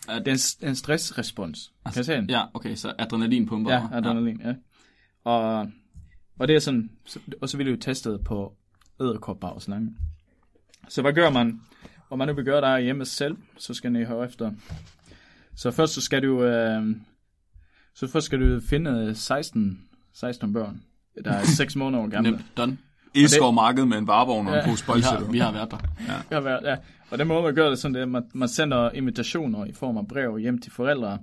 er en, en stressrespons. Kan jeg se den? Ja, okay, så adrenalinpumper. Ja, adrenalin, ja. Og, og det er sådan, så, og så vil det jo testet på slange. Så hvad gør man? Om man nu vil gøre det hjemme selv, så skal I høre efter. Så først så skal du, øh, så først skal du finde 16, 16 børn, der er 6 måneder gamle. Nemt, done. Eskov marked med en varevogn og en Ja. pose Vi har, vi har været der. Ja, hvad- ja. Og den måde, man gør det sådan, det er, at man, man sender invitationer i form af brev hjem til forældre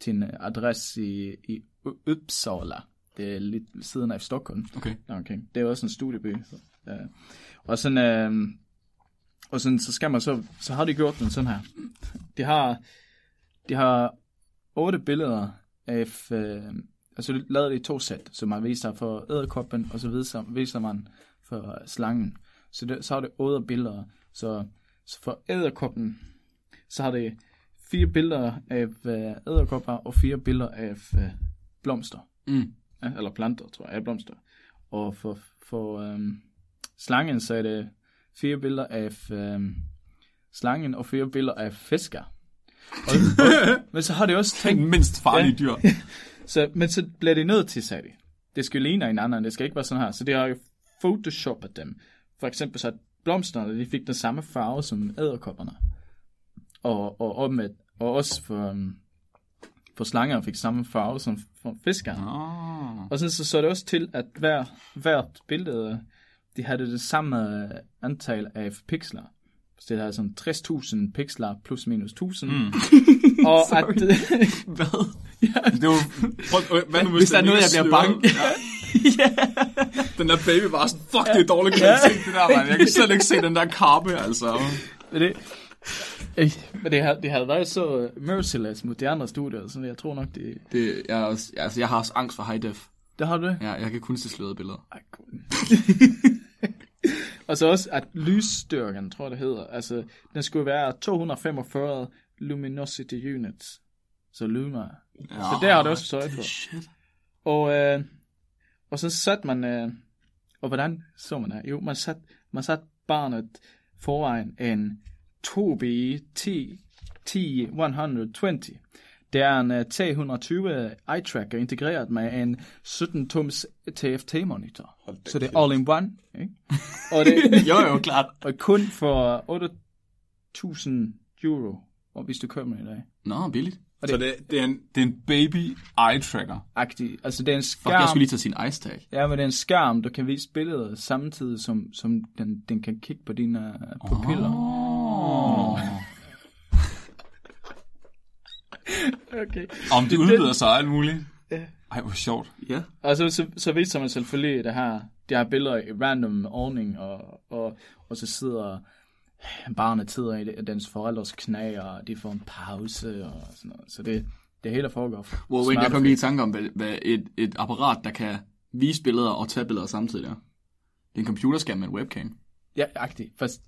til en adresse i, i Uppsala. Det er lidt ved siden af Stockholm. Okay. Okay. Det er også en studieby. Så, ja. Og sådan, øh, og sådan, så skal man så, så har de gjort den sådan her. De har, de har otte billeder af, øh, altså lavede det i to sæt, så man viser for æderkoppen, og så viser, viser man for slangen. Så, det, så har det otte billeder. Så, så for æderkoppen, så har det fire billeder af øh, æderkopper, og fire billeder af øh, blomster. Mm. Ja, eller planter, tror jeg, ja, blomster. Og for, for øhm, slangen, så er det fire billeder af øhm, slangen og fire billeder af fisker. Og, og, men så har det også tænkt, mindst farlige dyr. så, men så bliver det nødt til, sagde de. Det skal ligne hinanden, det skal ikke være sådan her. Så det har jo photoshoppet dem. For eksempel så blomsterne, de fik den samme farve som æderkopperne. Og, og, og, og også for, um, for slanger fik samme farve som for fiskere. Ah. Og så, så så det også til, at hver, hvert billede, de havde det samme øh, antal af pixler. Så det havde sådan 60.000 pixler plus minus 1000. Mm. og at, Hvad? Det var, prøv, hvad nu, hvis, Hvis der er noget, jeg bliver bange. Ja. Den der baby var sådan, fuck, det er dårlig kvalitet, det der, man. Jeg kan slet ikke se den der karpe, altså. Det, øh, men det, har, det havde været så øh, merciless mod de andre studier, så jeg tror nok, det... Det, jeg, er også, altså, jeg har også angst for high def. Det har du det? Ja, jeg kan kun se slørede billeder. Ej, cool. og så også, at lysstyrken, tror jeg det hedder, altså, den skulle være 245 luminosity units. Så luma. Ja. Så det har det også sørget for. Shit. Og, øh, og så satte man, øh, og hvordan så man det? Jo, man satte man sat barnet foran en 2B T, T120. Det er en uh, T120 eye-tracker integreret med en 17-tums TFT-monitor. Så det er all in one. Ikke? Og det Jo, jo, klart. og kun for 8.000 euro, og hvis du køber den i dag. Nå, billigt. Og Så det, det, er en, det er en baby eye tracker. Agtig. Altså det er en Fuck, skærm. jeg skulle lige tage sin ice tag. Ja, men det er en skærm, der kan vise billeder samtidig, som, som den, den kan kigge på dine uh, pupiller. Oh. Okay. Om det udvider sig alt muligt. Ja. Ej, hvor sjovt. Ja. Og så, så, så viser man selvfølgelig det her, de her billeder i random ordning, og, og, og så sidder barnet sidder i dens forældres knæ, og de får en pause og sådan noget. Så det, det hele foregår. Wow, wait, jeg kom lige i tanke om, hvad, hvad et, et apparat, der kan vise billeder og tage billeder samtidig er. Det er en computerskærm med en webcam. Ja, agtigt. Først,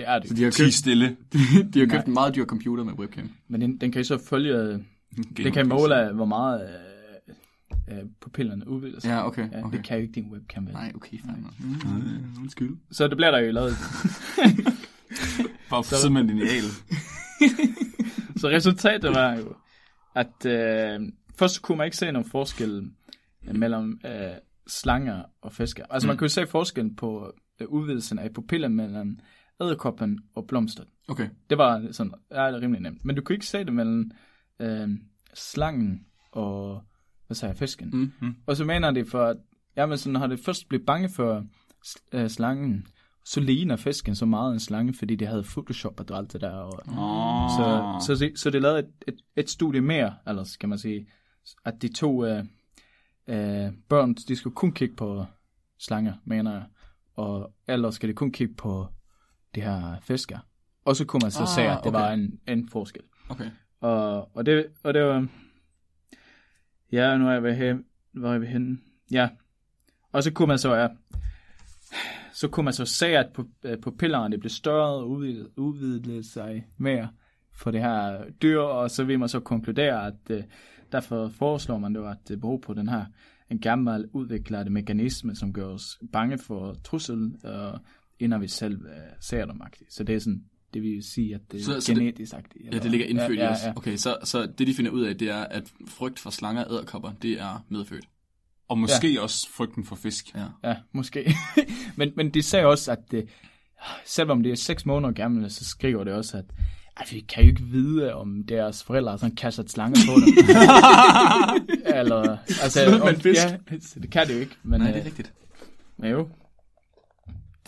det er det. Så de har købt, stille. de har købt en meget dyr computer med webcam. Men den, den kan jo så følge, det kan måle, hvor meget øh, øh, pupillerne udvider sig. Ja, okay. Ja, okay. Det kan jo ikke din webcam. Vel? Nej, okay, fandme. Mm, undskyld. Så det bliver der jo lavet. Bare for simpelthen en ideal. Så resultatet var jo, at øh, først kunne man ikke se nogen forskel øh, mellem øh, slanger og fisker. Altså man kunne se forskellen på øh, udvidelsen af pupillen mellem æderkoppen og blomster. Okay. Det var sådan, ja, det er rimelig nemt. Men du kunne ikke se det mellem øh, slangen og, hvad sagde jeg, fisken. Mm. Mm. Og så mener de for, at jamen, sådan, når det først blev bange for øh, slangen, så ligner fisken så meget en slange, fordi de havde photoshoppet og alt det der. Og, Oh. så, så, det, så det lavede et, et, et studie mere, ellers kan man sige, at de to øh, øh, børn, de skulle kun kigge på slanger, mener jeg, og ellers skal de kun kigge på de her fisker. Og så kunne man så Ah, se, at det okay. var en, en forskel. Okay. Og, og, det, og det var... Ja, nu er jeg ved hen. Hvor er jeg ved henne? Ja. Og så kunne man så, ja, så kunne man så se, at pu- øh, pupillerne blev større og udvidede, udvidede sig mere for det her dyr, og så vil man så konkludere, at uh, derfor foreslår man jo, at det beror på den her en gammel udviklet mekanisme, som gør os bange for trussel, uh, inden vi selv uh, ser dem. -agtigt. Så det er sådan, det vil sige, at det er Så- det- genetisk agtigt. Ja, det ligger indfødt ja, ja, ja. Okay, så, så det de finder ud af, det er, at frygt for slanger og æderkopper, det er medfødt. Og måske ja. også frygten for fisk. Ja. Ja, måske. men, men de sagde også, at det, selvom det er 6 måneder gammelt, så skriver det også, at, at vi kan jo ikke vide, om deres forældre har sådan kastet slanger på dem. Eller, altså, om, fisk. Ja, det kan det jo ikke. Men, Nej, øh, det er rigtigt. Men jo.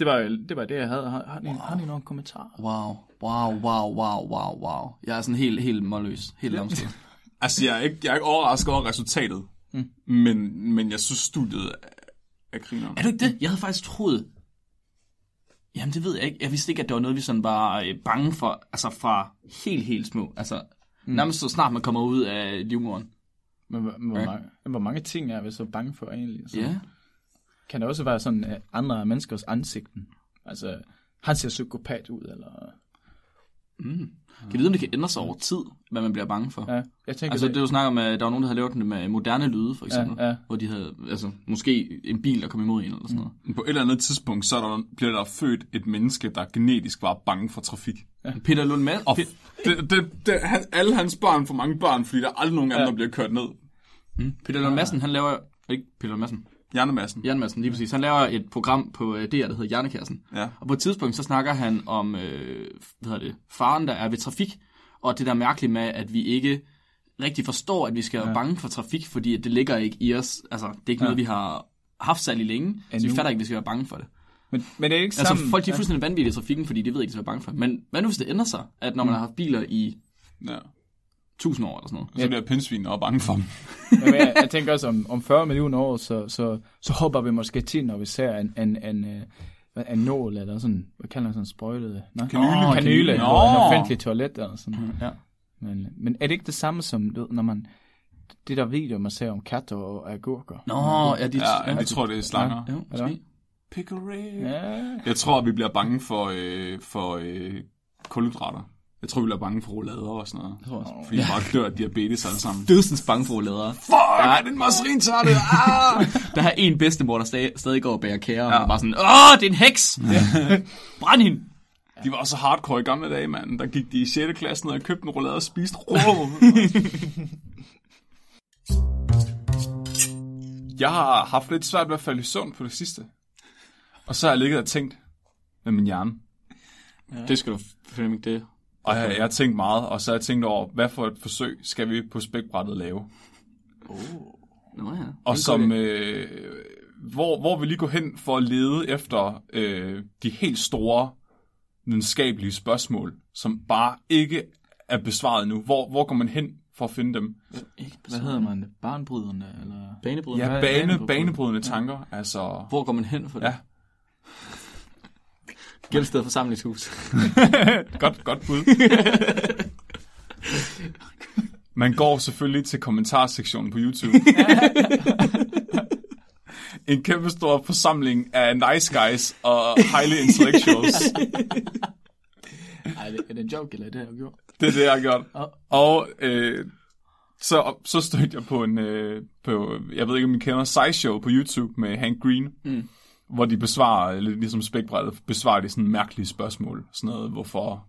Det var, det var det, jeg havde. Har, har, wow. har ni nogle kommentarer? Wow, wow, wow, wow, wow, wow. Jeg er sådan helt, helt målløs. Helt lamstet. Altså, jeg er ikke, jeg er ikke overrasket over resultatet. Mm. Men, men jeg synes, studiet er, er griner. Er du ikke det? Jeg havde faktisk troet... Jamen, det ved jeg ikke. Jeg vidste ikke, at det var noget, vi sådan var øh, bange for, altså fra helt, helt små. Altså, mm. nærmest så snart man kommer ud af livmoderen. Men, hvor, hvor, Ja. mange, hvor mange ting er vi så bange for egentlig? Så Ja. Kan det også være sådan andre menneskers ansigten? Altså, han ser psykopat ud, eller... Mm. Kan du vide, om det kan ændre sig over tid, hvad man bliver bange for? Ja, jeg tænker, Altså, det, det du snakker om, at der var nogen, der havde lavet det med moderne lyde, for eksempel. Ja, ja. Hvor de havde, altså, måske en bil, der kom imod en, eller sådan noget. På et eller andet tidspunkt, så er der, bliver der født et menneske, der genetisk var bange for trafik. Peter Lund Madsen. Og det, det, det, han, alle hans børn får mange børn, fordi der er aldrig nogen andre, Ja. der bliver kørt ned. Peter Lund Madsen, han laver... Ikke Peter Lund Madsen. Hjernemassen. Jan Madsen, lige præcis. Han laver et program på øh, DR, der hedder Hjernekassen. Ja. Og på et tidspunkt, så snakker han om, øh, hvad hedder det, faren, der er ved trafik, og det der er mærkeligt med, at vi ikke rigtig forstår, at vi skal være Ja. bange for trafik, fordi det ligger ikke i os. Altså, det er ikke Ja. noget, vi har haft særlig længe, så vi Endnu. fatter ikke, at vi skal være bange for det. men, men det er ikke Altså, sammen... folk de er fuldstændig vanvittige i trafikken, fordi de ved ikke, at de skal være bange for. Men hvad nu, hvis det ændrer sig, at når man har haft biler i ja. 1000 år eller sådan noget. Så bliver pindsvin og bange for dem. Jeg, jeg tænker også, om, om 40 millioner år, så, så, så hopper vi måske til, når vi ser en, en, en, øh, hvad- en nål, eller sådan, hvad kalder man sådan, sprøjtet? Nå? Kanyle. Kanyle, kanyle på en offentlig toilet, eller sådan. Ja. Men, men er det ikke det samme som, du når man, det der video, man ser om katter og agurker? Nå, ja, de, Ja, de tror, det er slanger. Ja, hvad? Pickle Ja. Jeg tror, vi bliver bange for, øh, for øh, kulhydrater. Jeg tror, vi bliver bange for roulader og sådan noget. tror jeg også. Fordi vi bare dør af diabetes alle sammen. Dødsens bange for ledere. Fuck, ja. er det en marsrintarte? Ah! Der er en bedstemor, der stadig, stadig går og bærer kære, og ja. bare sådan, åh, det er en heks! Brænd hende! De var også hardcore i gamle dage, mand. Der gik de i 6. klasse ned og købte en roulade og spiste rå. jeg har haft lidt svært ved at falde i søvn på det sidste. Og så har jeg ligget og tænkt med min hjerne. Det skal du finde det. Og jeg, jeg har tænkt meget, og så har jeg tænkt over, hvad for et forsøg skal vi på spækbrættet lave? Nå ja. Og som, øh, hvor, hvor vi lige går hen for at lede efter øh, de helt store videnskabelige spørgsmål, som bare ikke er besvaret nu. Hvor, hvor går man hen for at finde dem? Hvad hedder man det? Barnbryderne, eller? Banebrydende. Ja, bane, banebrydende. banebrydende tanker. Altså, Hvor går man hen for det? ja, Gældsted forsamlingshus. godt, godt bud. Man går selvfølgelig til kommentarsektionen på YouTube. en kæmpe stor forsamling af nice guys og highly intellectuals. Ej, er det, er en joke, eller er det, jeg har gjort? Det er det, jeg har gjort. Og øh, så, så stødte jeg på en, øh, på, jeg ved ikke om I kender, SciShow på YouTube med Hank Green, Mm. Hvor de besvarer, lidt ligesom spækbrættet, besvarer de sådan mærkelige spørgsmål. Sådan noget, hvorfor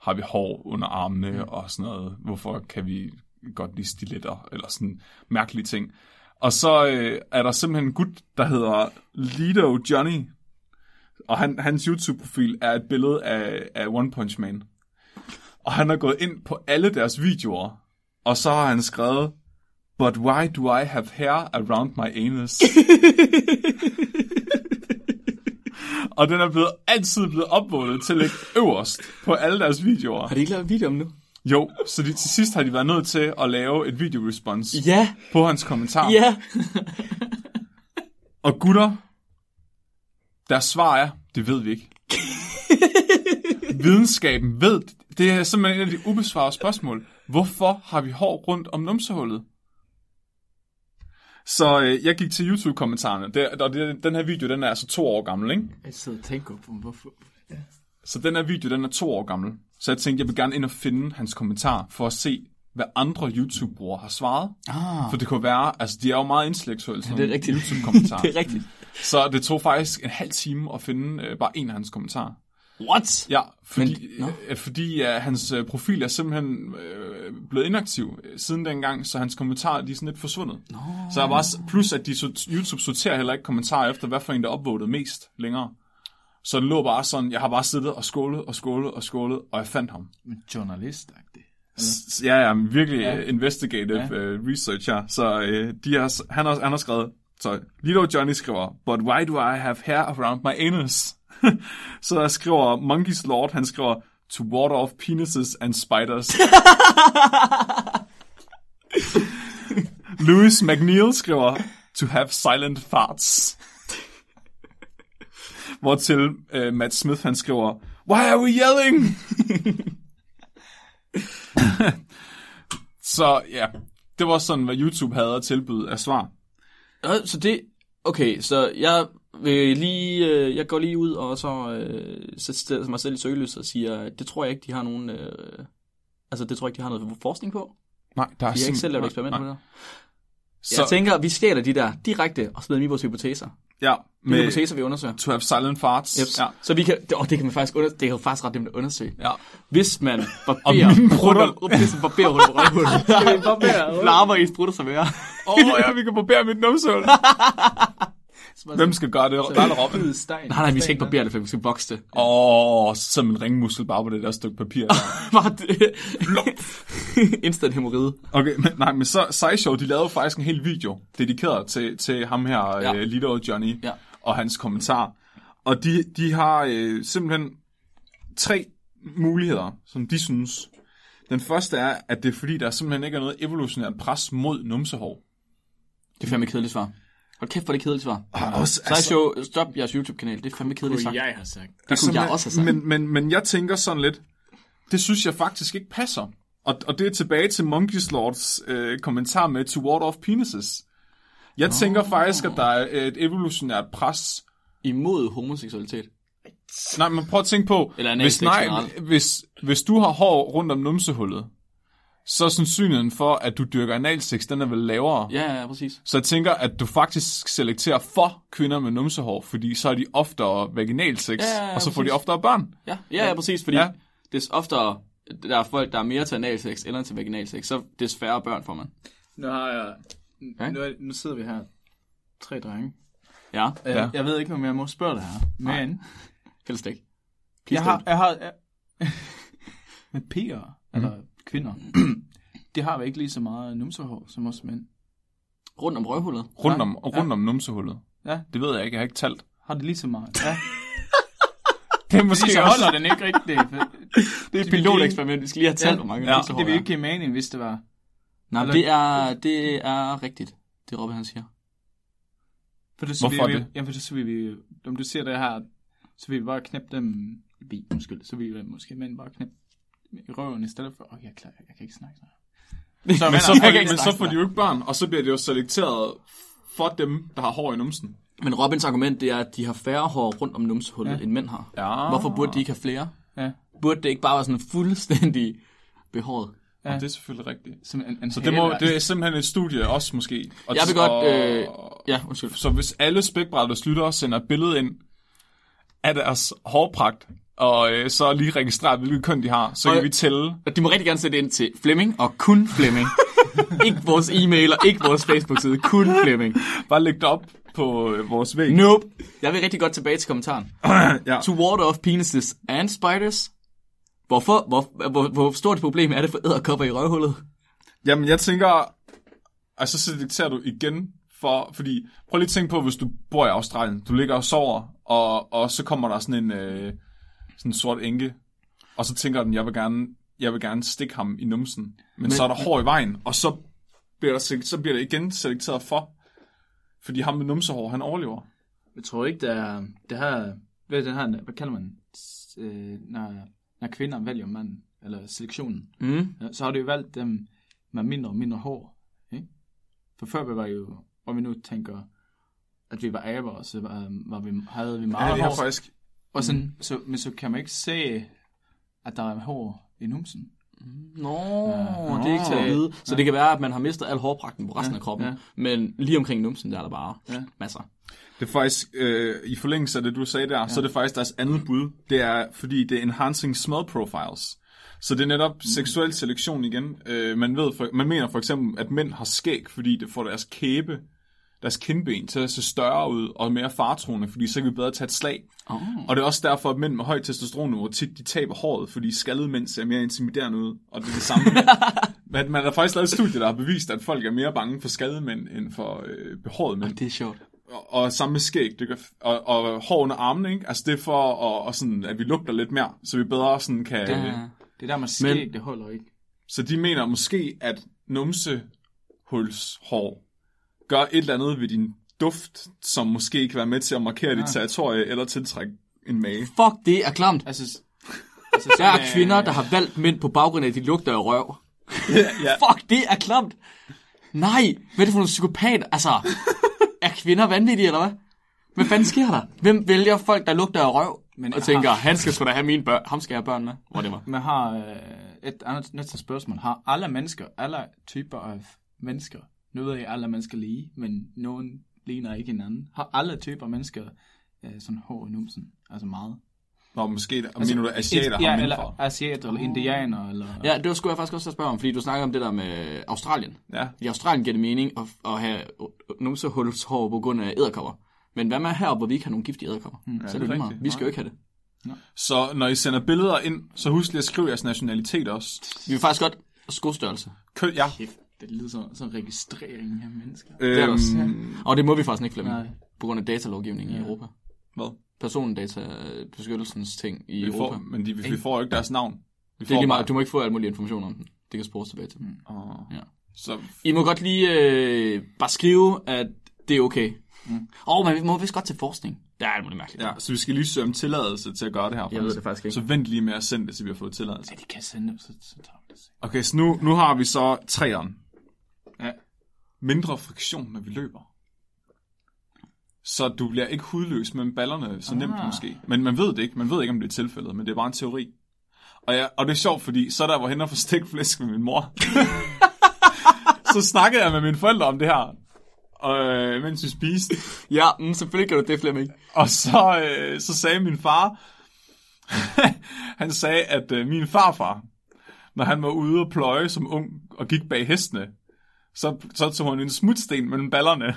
har vi hår under armene, mm. og sådan noget, hvorfor kan vi godt lide stiletter, eller sådan mærkelige ting. Og så øh, er der simpelthen en gut, der hedder Lido Johnny, og han, hans YouTube-profil er et billede af, af One Punch Man. Og han har gået ind på alle deres videoer, og så har han skrevet, But why do I have hair around my anus? og den er blevet, altid blevet opvåget til at ligge øverst på alle deres videoer. Har de ikke lavet video om nu? Jo, så de, til sidst har de været nødt til at lave et videorespons Ja, på hans kommentar. ja. Og gutter, deres svar er, det ved vi ikke. Videnskaben ved, det er simpelthen et af de ubesvarede spørgsmål. Hvorfor har vi hår rundt om numsehullet? Så øh, jeg gik til YouTube-kommentarerne, det, og det, den her video, den er altså to år gammel, ikke? Jeg sidder og tænker på, hvorfor... Så den her video, den er to år gammel. Så jeg tænkte, jeg vil gerne ind og finde hans kommentar, for at se, hvad andre YouTube-brugere har svaret. Ah, For det kunne være, altså de er jo meget intellektuelle, sådan det er rigtigt. YouTube-kommentarer. det er rigtigt. Så det tog faktisk en halv time at finde øh, bare en af hans kommentarer. What? Ja, fordi, Men- nå. øh, fordi øh, hans øh, profil er simpelthen øh, blevet inaktiv øh, siden dengang, så hans kommentarer de er sådan lidt forsvundet. Nå. Så jeg var også, plus at de, YouTube sorterer heller ikke kommentarer efter, hvad for en, der er upvotet mest længere. Så det lå bare sådan, jeg har bare siddet og skålet og skålet og skålet, og jeg fandt ham. Men journalistagtigt. S- Ja, ja, virkelig Ja. ja. investigative Ja. ja. uh, research her. Så uh, de har, han, har, han har skrevet, så Lido Johnny skriver, But why do I have hair around my anus? så der skriver Monkey's Lord, han skriver, To ward off penises and spiders. Louis McNeil skriver, To have silent farts. Hvortil uh, Matt Smith han skriver, Why are we yelling? Så ja, det var sådan, hvad YouTube havde at tilbyde af svar. Så det... Okay, så jeg vil lige... Øh, jeg går lige ud og så øh, stiller mig selv i søgelys og siger, det tror jeg ikke, de har nogen... Øh, altså, det tror jeg ikke, de har noget forskning på. Nej, der er De har ikke selv lavet eksperimenter med det. Så, Jeg tænker, vi stjæler de der direkte og smider dem i vores hypoteser. ja, med hypoteser, vi undersøger. to have silent farts. Yep. Ja. Så vi kan, oh, det kan man faktisk under, det er jo faktisk ret nemt at undersøge. ja. Hvis man Og barberer om, hvis man barberer rundt om røvhullet, skal vi barbere larmer i sprutter som er. Åh, oh, ja, vi kan barbere mit numsehul. Hvem skal gøre det? Der er der Robin. Stein. Nej, nej, vi skal ikke barbere det, for vi skal vokse det. Åh, oh, som en ringmuskel bare på det der stykke papir. Bare det. Instant hemorrhide. Okay, men, nej, men så SciShow, de lavede faktisk en hel video dedikeret til, til ham her, Ja. ja. uh, Lido Johnny, Ja. og hans kommentar. Og de, de har øh, simpelthen tre muligheder, som de synes. Den første er, at det er fordi, der simpelthen ikke er noget evolutionært pres mod numsehår. Det er fandme kedeligt svar. Hold kæft, hvor det kedeligt svar. Og også, Sideshow, stop jeres YouTube-kanal. Det er fandme kedeligt sagt. jeg har sagt. Det kunne jeg også have sagt. Men, men, men jeg tænker sådan lidt, det synes jeg faktisk ikke passer. Og, og det er tilbage til Monkey Lords øh, kommentar med To Ward Off Penises. Jeg tænker faktisk, at der er et evolutionært pres. Imod homoseksualitet. Nej, men prøv at tænke på, Eller hvis, nej, hvis, hvis du har hår rundt om numsehullet, så er sandsynligheden for, at du dyrker analsex, den er vel lavere. Ja, ja, præcis. Så jeg tænker, at du faktisk selekterer for kvinder med numsehår, fordi så er de oftere vaginalsex, Ja, ja, ja, og så får de præcis. oftere børn. Ja, ja, ja præcis, fordi Ja. des oftere der er folk, der er mere til analsex eller til vaginalsex, så des færre børn får man. Nu har jeg... Ja. Nu, er, nu sidder vi her. Tre drenge. Ja, Ja. Ja. Jeg ved ikke, om jeg må spørge det her. Men helst ikke. jeg har... Jeg har jeg, med piger, eller kvinder, de har jo ikke lige så meget numsehår som os mænd. Rundt om røvhullet. Rundt om, og rundt om numsehullet. Ja, Det ved jeg ikke, jeg har ikke talt. har det lige så meget. Ja. Det er Måske så holder den ikke rigtigt. Det er et piloteksperiment, vi skal lige have talt, Ja. hvor mange Ja. ja. Det ville ikke give mening, hvis det var... Nej, Eller- det er, det er rigtigt, det Robbe han siger. For det, så Hvorfor vil vi, det? Jamen, for det, så vil vi, om du ser det her, så vil vi bare knæppe dem, vi, undskyld, så vil vi måske mænd bare knæppe i røven i stedet for, åh, jeg, klar, jeg kan ikke snakke så. Så, Men så, får men så får de jo ikke børn, og så bliver det jo selekteret for dem, der har hår i numsen. Men Robins argument, det er, at de har færre hår rundt om numsehullet, Ja. end mænd har. Ja. Hvorfor burde de ikke have flere? Ja, Burde det ikke bare være sådan fuldstændig behåret? Ja. Og det er selvfølgelig rigtigt. som en, en Så det, må, det er simpelthen et studie også måske. Og, Jeg vil godt, og, øh, Ja, undskyld. Så hvis alle spækbrætters lyttere sender et billede ind af deres hårpragt, og øh, så lige registrerer, hvilket køn de har, så Og- kan vi tælle. De må rigtig gerne sætte ind til Flemming, og kun Flemming. ikke vores e-mail og ikke vores Facebook-side, kun Flemming. Bare lægge det op på øh, vores væg. Nope. Jeg vil rigtig godt tilbage til kommentaren. ja. To ward off penises and spiders. Hvorfor? Hvor, hvor, hvor stort et problem er det for æderkopper i røvhullet? Jamen, jeg tænker, altså så selekterer du igen for, fordi prøv lige at tænke på, hvis du bor i Australien, du ligger og sover, og, og så kommer der sådan en, øh, sådan en sort enke, og så tænker den, jeg vil gerne, jeg vil gerne stikke ham i numsen, men, men så er der hår i vejen, og så bliver, der, så bliver det igen selekteret for, fordi ham med numsehår, han overlever. Jeg tror ikke, der er, det her, hvad det her, hvad kalder man, øh, når, når kvinder vælger manden, eller selektionen, Mm. så har du jo valgt dem med mindre og mindre hår, ikke? For før vi var jo, hvor vi nu tænker, at vi var aber, så var, var vi, havde vi meget Ja, det er hår. faktisk, Og sådan, så, men så kan man ikke se, at der er hår i numsen. Nå, Ja. det er ikke til at vide. Så det kan være, at man har mistet al hårpragten på resten Ja, af kroppen. ja. Men lige omkring numsen, der er der bare Ja. masser. Det er faktisk, øh, i forlængelse af det, du sagde der, ja. så er det faktisk deres andet bud. Det er, fordi det er enhancing smell profiles. Så det er netop mm. seksuel selektion igen. Øh, man, ved for, man mener for eksempel, at mænd har skæg, fordi det får deres kæbe, deres kindben til at se større ud og mere fartroende, fordi så kan vi bedre tage et slag. Oh. Og det er også derfor, at mænd med højt testosteronniveau tit de taber håret, fordi skaldede mænd ser mere intimiderende ud. Og det er det samme. Men man har faktisk lavet et studie, der har bevist, at folk er mere bange for skaldede mænd end for øh, behårede mænd. Det er sjovt. Og, og samme med skæg, det kan, og, og hår under armene, ikke? Altså det er for, og, og sådan, at vi lugter lidt mere, så vi bedre sådan kan... Ja. Det der med skæg, det holder ikke. Så de mener måske, at numsehulshår gør et eller andet ved din duft, som måske kan være med til at markere dit Ah. territorie eller tiltrække en mage. Fuck, det er klamt. Altså, altså Der er sådan, øh, kvinder, der har valgt mænd på baggrund af, at de lugter af røv. ja. Fuck, det er klamt. Nej, hvad er det for nogle psykopat? Altså, er kvinder vanvittige, eller hvad? Hvad fanden sker der? Hvem vælger folk, der lugter af røv? Men og tænker, har- han skal sgu da have mine børn. Ham skal jeg have børn med. Hvor det var. Man har øh, et andet næste spørgsmål. Har alle mennesker, alle typer af mennesker, nu ved jeg alle mennesker lige, men nogen ligner ikke hinanden. Har alle typer af mennesker øh, sådan hår i numsen? Altså meget. Nå, måske, altså, mener du, at asiater ja, har eller mindre? asiater, eller indianer, eller... Ja, det skulle jeg faktisk også spørge om, fordi du snakker om det der med Australien. Ja. I Australien giver det mening at, at have numsehulshår på grund af æderkopper. Men hvad med heroppe, hvor vi ikke har nogen giftige æderkopper? Mm, så er det det er. Vi skal jo ikke have det. Så når I sender billeder ind, så husk lige at skrive jeres nationalitet også. Vi vil faktisk godt skostørrelse. Køn, ja. Kæft, det lyder som sådan en registrering af mennesker. Det er det også. Øhm, Og det må vi faktisk ikke, Flemming. Nej. På grund af datalovgivningen i Europa. hvad? Persondatabeskyttelsens ting i Vi Europa. får, men de, vi får jo ikke deres navn. Vi Det er lige meget. Du må ikke få alt muligt information om den. Det kan spores tilbage til. Mm. Og... Ja. Så I må godt lige øh, bare skrive, at det er okay. Mm. Og man må vist godt til forskning. Der er alt muligt mærkeligt. Ja, så vi skal lige søge om tilladelse til at gøre det her. Jeg ved det faktisk ikke. Så vent lige med at sende det, til vi har fået tilladelse. Ja, de kan sende det, så, så tager vi det. Okay, så nu, nu har vi så træeren. Ja. Mindre friktion, når vi løber. Så du bliver ikke hudløs med ballerne så nemt Ah. måske. Men man ved det ikke. Man ved ikke, om det er tilfældet, men det er bare en teori. Og, jeg, og det er sjovt, fordi så der var hen og få stikflæsk med min mor. så snakkede jeg med mine forældre om det her, og, øh, mens vi spiste. Ja, mm, selvfølgelig kan du det, Flemming. Og så, øh, så sagde min far, han sagde, at øh, min farfar, når han var ude og pløje som ung og gik bag hestene, så, så tog han en smutsten mellem ballerne.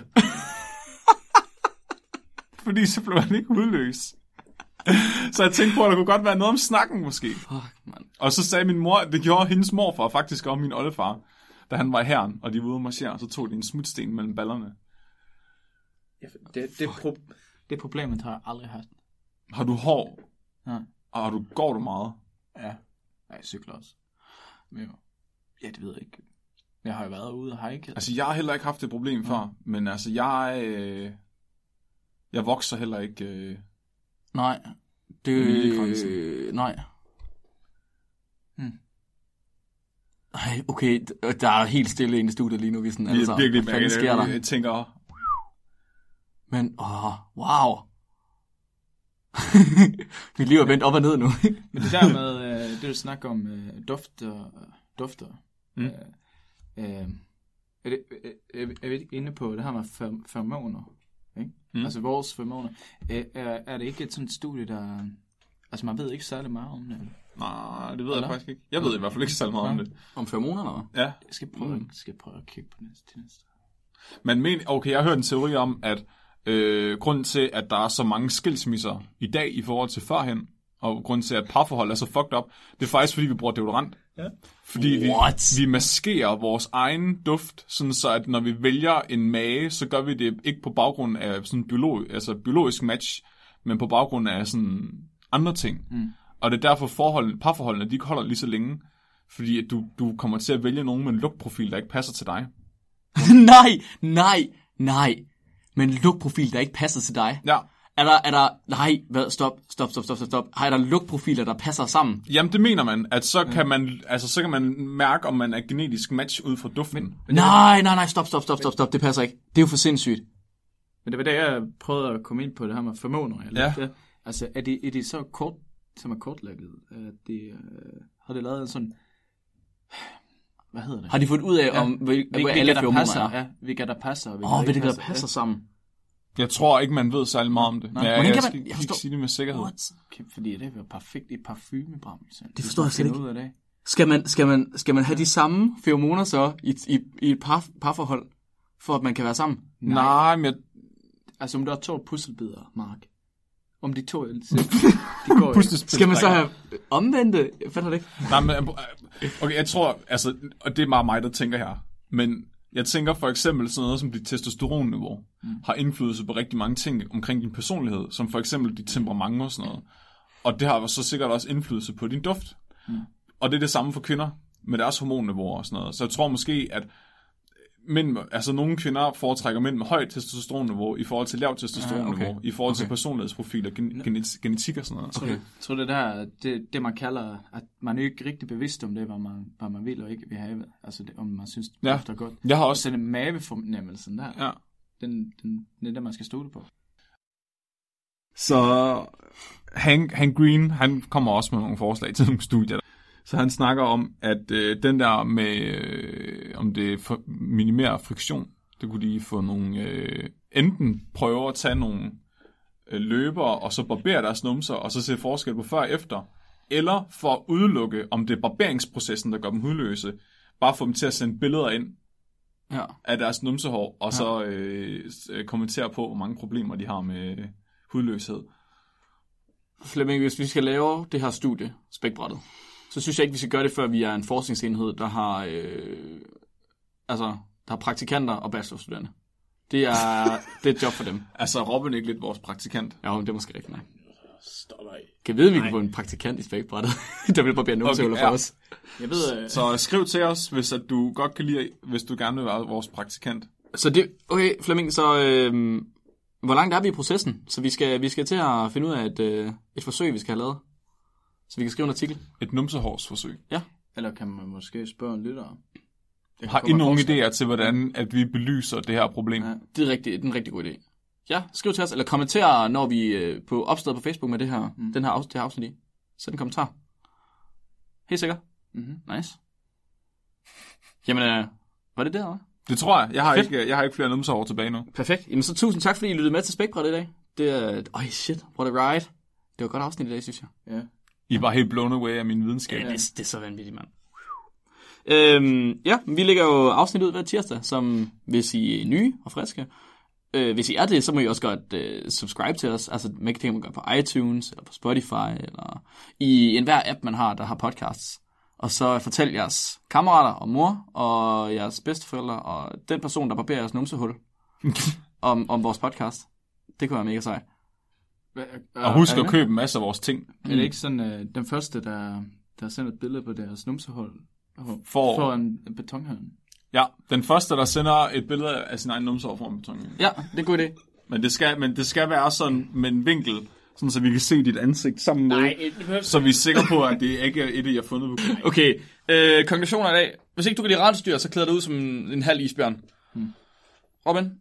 Fordi så blev han ikke udløs. Så jeg tænkte på, at der kunne godt være noget om snakken måske. Fuck, mand. Og så sagde min mor, det gjorde hendes morfar faktisk om min oldefar, da han var i herren, og de var ude at marchere, så tog de en smutsten mellem ballerne. Ja, det, det, pro- det problemet har jeg aldrig haft. Har du hår? Ja. Og har du, går du meget? Ja. Ja, jeg cykler også. Men ja, det ved jeg ikke. Jeg har jo været ude og hike. Altså, jeg har heller ikke haft det problem før, men altså, jeg, øh, jeg vokser heller ikke. Øh, Nej. Det, øh, nej. Hmm. Ej, okay, der er helt stille inde i studiet lige nu. Vi sådan, vi er altså, virkelig hvad fanden sker der? Jeg, jeg tænker, Men, åh, wow. Mit liv er vendt op og ned nu. Men det der med, øh, det du snakker om øh, dufter, dufter Mm. øh, øh, er, det, er, er vi inde på det her med fer- feromoner? Ikke? Mm. Altså vores feromoner. Øh, er, er det ikke et sådan et studie, der... Altså man ved ikke særlig meget om det. nej, det ved jeg Eller? faktisk ikke. Jeg ved i hvert fald ikke så meget om Ja. det. Om feromoner, eller hvad? Ja, Jeg skal prøve, mm. skal prøve at kigge på næste, til næste. men men, okay, jeg har hørt en teori om, at øh, grunden til, at der er så mange skilsmisser i dag i forhold til førhen, og grunden til, at parforhold er så fucked up, det er faktisk, fordi vi bruger deodorant. Ja. Fordi vi, What? vi maskerer vores egen duft, sådan så at når vi vælger en mage, så gør vi det ikke på baggrund af sådan biolog, altså biologisk match, men på baggrund af sådan andre ting. Mm. Og det er derfor forhold, parforholdene, de ikke holder lige så længe, fordi at du, du kommer til at vælge nogen med en lugtprofil, der ikke passer til dig. nej, nej, nej. Men lukprofil, der ikke passer til dig. Ja, Er der, er der, nej, hvad, stop, stop, stop, stop, stop, stop. Har der lukprofiler, der passer sammen? jamen det mener man, at så kan man, altså så kan man mærke, om man er genetisk match ud fra duften. Men, Nej, nej, nej, stop, stop, stop, stop, stop, det passer ikke. Det er jo for sindssygt. Men det var det, jeg prøvede at komme ind på, det her med feromoner. Jeg Ja. ja. Altså, er de, er de så kort, som er kortlægget? Er de, øh, har det lavet en sådan... Hvad hedder det? Har de fundet ud af, Ja. om hvil, hvilke, alle der passer, er? ja, hvilke der passer. Åh, oh, hvilke der passer sammen. Jeg tror ikke, man ved særlig meget om det. Nej. Men jeg, jeg, kan skal man- jeg ikke forstår- sige det med sikkerhed. What? Okay, fordi det er jo perfekt i parfumebram. Det forstår jeg slet ikke. Ud af det. Skal man, skal, man, skal man have de samme feromoner så i, i, i et par, parforhold, for at man kan være sammen? Nej, men jeg, Altså, om der er to puslebidder, Mark. Om de to... de går ikke. Skal man så have omvendte? Jeg fatter det ikke. Nej, men, øh, okay, jeg tror, altså, og det er bare mig, der tænker her, men jeg tænker for eksempel sådan noget som dit testosteronniveau mm. har indflydelse på rigtig mange ting omkring din personlighed, som for eksempel dit temperament og sådan noget. Og det har så sikkert også indflydelse på din duft. Mm. Og det er det samme for kvinder, med deres hormonniveauer og sådan noget. Så jeg tror måske, at mænd, altså nogle kvinder foretrækker mænd med højt testosteronniveau i forhold til lavt testosteronniveau, Ja, okay. i forhold til Okay. personlighedsprofil og gen- genet- genetik og sådan noget. Okay. Jeg tror, det der, det, det man kalder, at man er ikke rigtig bevidst om det, hvad man, hvad man vil og ikke vil have. Altså, det, om man synes, det Ja. dufter godt. Jeg har Og også... så den mavefornemmelsen der, Ja. den, den, den er det, man skal stole på. Så Hank, Hank Green, han kommer også med nogle forslag til nogle studier. Så han snakker om, at øh, den der med, øh, om det for, minimerer friktion, det kunne de få nogle, øh, enten prøve at tage nogle øh, løbere, og så barbere deres numser, og så se forskel på før og efter, eller for at udelukke, om det er barberingsprocessen, der gør dem hudløse, bare få dem til at sende billeder ind Ja. af deres numsehår, og så øh, kommentere på, hvor mange problemer de har med hudløshed. Flemming, hvis vi skal lave det her studie, spækbrættet, så synes jeg ikke, vi skal gøre det, før vi er en forskningsenhed, der har, øh, altså, der har praktikanter og bachelorstuderende. Det er, det er et job for dem. Altså, Robin er ikke lidt vores praktikant. Ja, det er måske rigtigt nok. stop af. Kan vide, at vi kan få en praktikant i spækbrættet, der vil barbere numsehuller Okay, for ja. os. Jeg ved, øh, Så skriv til os, hvis at du godt kan lide, hvis du gerne vil være vores praktikant. Så det, okay, Flemming, så øh, hvor langt er vi i processen? Så vi skal, vi skal til at finde ud af et, øh, et forsøg, vi skal have lavet. Så vi kan skrive en artikel. Et numsehårsforsøg. eller kan man måske spørge en lytter? Kan Har I nogle idéer til, hvordan at vi belyser det her problem? Ja. Det er, rigtig, det er en rigtig god idé. Ja, skriv til os, eller kommenter, når vi øh, på opstedet på Facebook med det her, mm. den her, afs- det her afsnit i. Sæt en kommentar. Helt sikkert. Mhm. Nice. Jamen, øh, var det det, eller? Det tror jeg. Jeg har, Fedt. ikke, jeg har ikke flere numsehår tilbage nu. Perfekt. Jamen så tusind tak, fordi I lyttede med til Spækbræt i dag. Det er... Øj, shit. What a ride. Det var et godt afsnit i dag, synes jeg. Ja. I er bare helt blown away af min videnskab. Ja, det, det er så vanvittigt, mand. Øhm, ja, vi lægger jo afsnit ud hver tirsdag, som hvis I er nye og friske. Øh, hvis I er det, så må I også godt øh, subscribe til os. Altså, man kan tænke, man gør på iTunes, eller på Spotify, eller i enhver app, man har, der har podcasts. Og så fortæl jeres kammerater og mor, og jeres bedsteforældre, og den person, der barberer jeres numsehul, om, om vores podcast. Det kunne være mega sej. Og husk at købe en masse af vores ting. Er det ikke sådan, øh, den første, der, der sender et billede på deres numsehold, For- for en, en betonhøn? Ja, den første, der sender et billede af sin egen numsehår foran betongen. Ja, det er en god idé. Men det skal, men det skal være sådan med en vinkel, sådan så vi kan se dit ansigt sammen med. det behøver Så vi er sikre på, at det ikke er et, I har fundet på. Okay, øh, konklusioner i dag. Hvis ikke du kan lide rensdyr, så klæder du ud som en, en halv isbjørn. Hmm. Robin,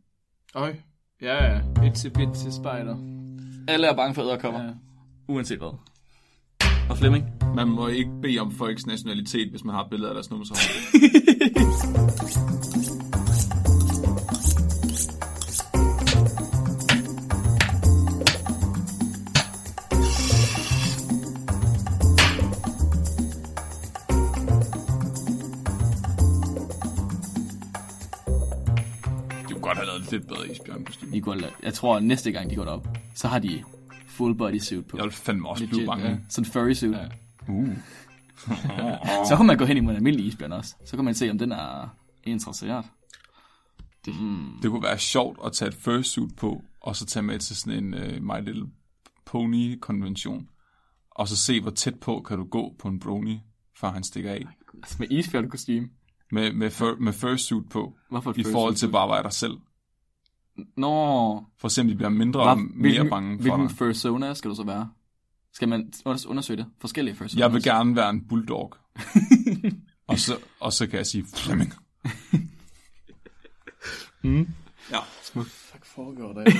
Øj. Ja, ja. Et til bit til spejder. Alle er bange for æderkopper, Ja. uanset hvad. Og Flemming? Man må ikke bede om folks nationalitet, hvis man har et billede af deres numsehår. De lidt bedre isbjørnkostyme. De går, jeg tror, næste gang de går derop, så har de full body suit på. Jeg vil fandme også blive Legit, bange. ja. Sådan furry suit. Ja. Uh. Så kan man gå hen imod en almindelig isbjørn også. Så kan man se, om den er interesseret. Det kunne være sjovt at tage et fursuit på, og så tage med til sådan en uh, My Little Pony-konvention. Og så se, hvor tæt på kan du gå på en brony, før han stikker af. Altså med isbjørn kostume. Med, med, fur, med fursuit på, Hvorfor i forhold til bare at være dig selv. Nå. For at se, om de bliver mindre Hvad, og mere hvilken, bange for Hvilken dig. persona skal du så være? Skal man undersøge det? Forskellige personer? Jeg vil gerne være en bulldog. og, så, og så kan jeg sige Flemming. mm. Ja. Smuk. Fuck foregår det?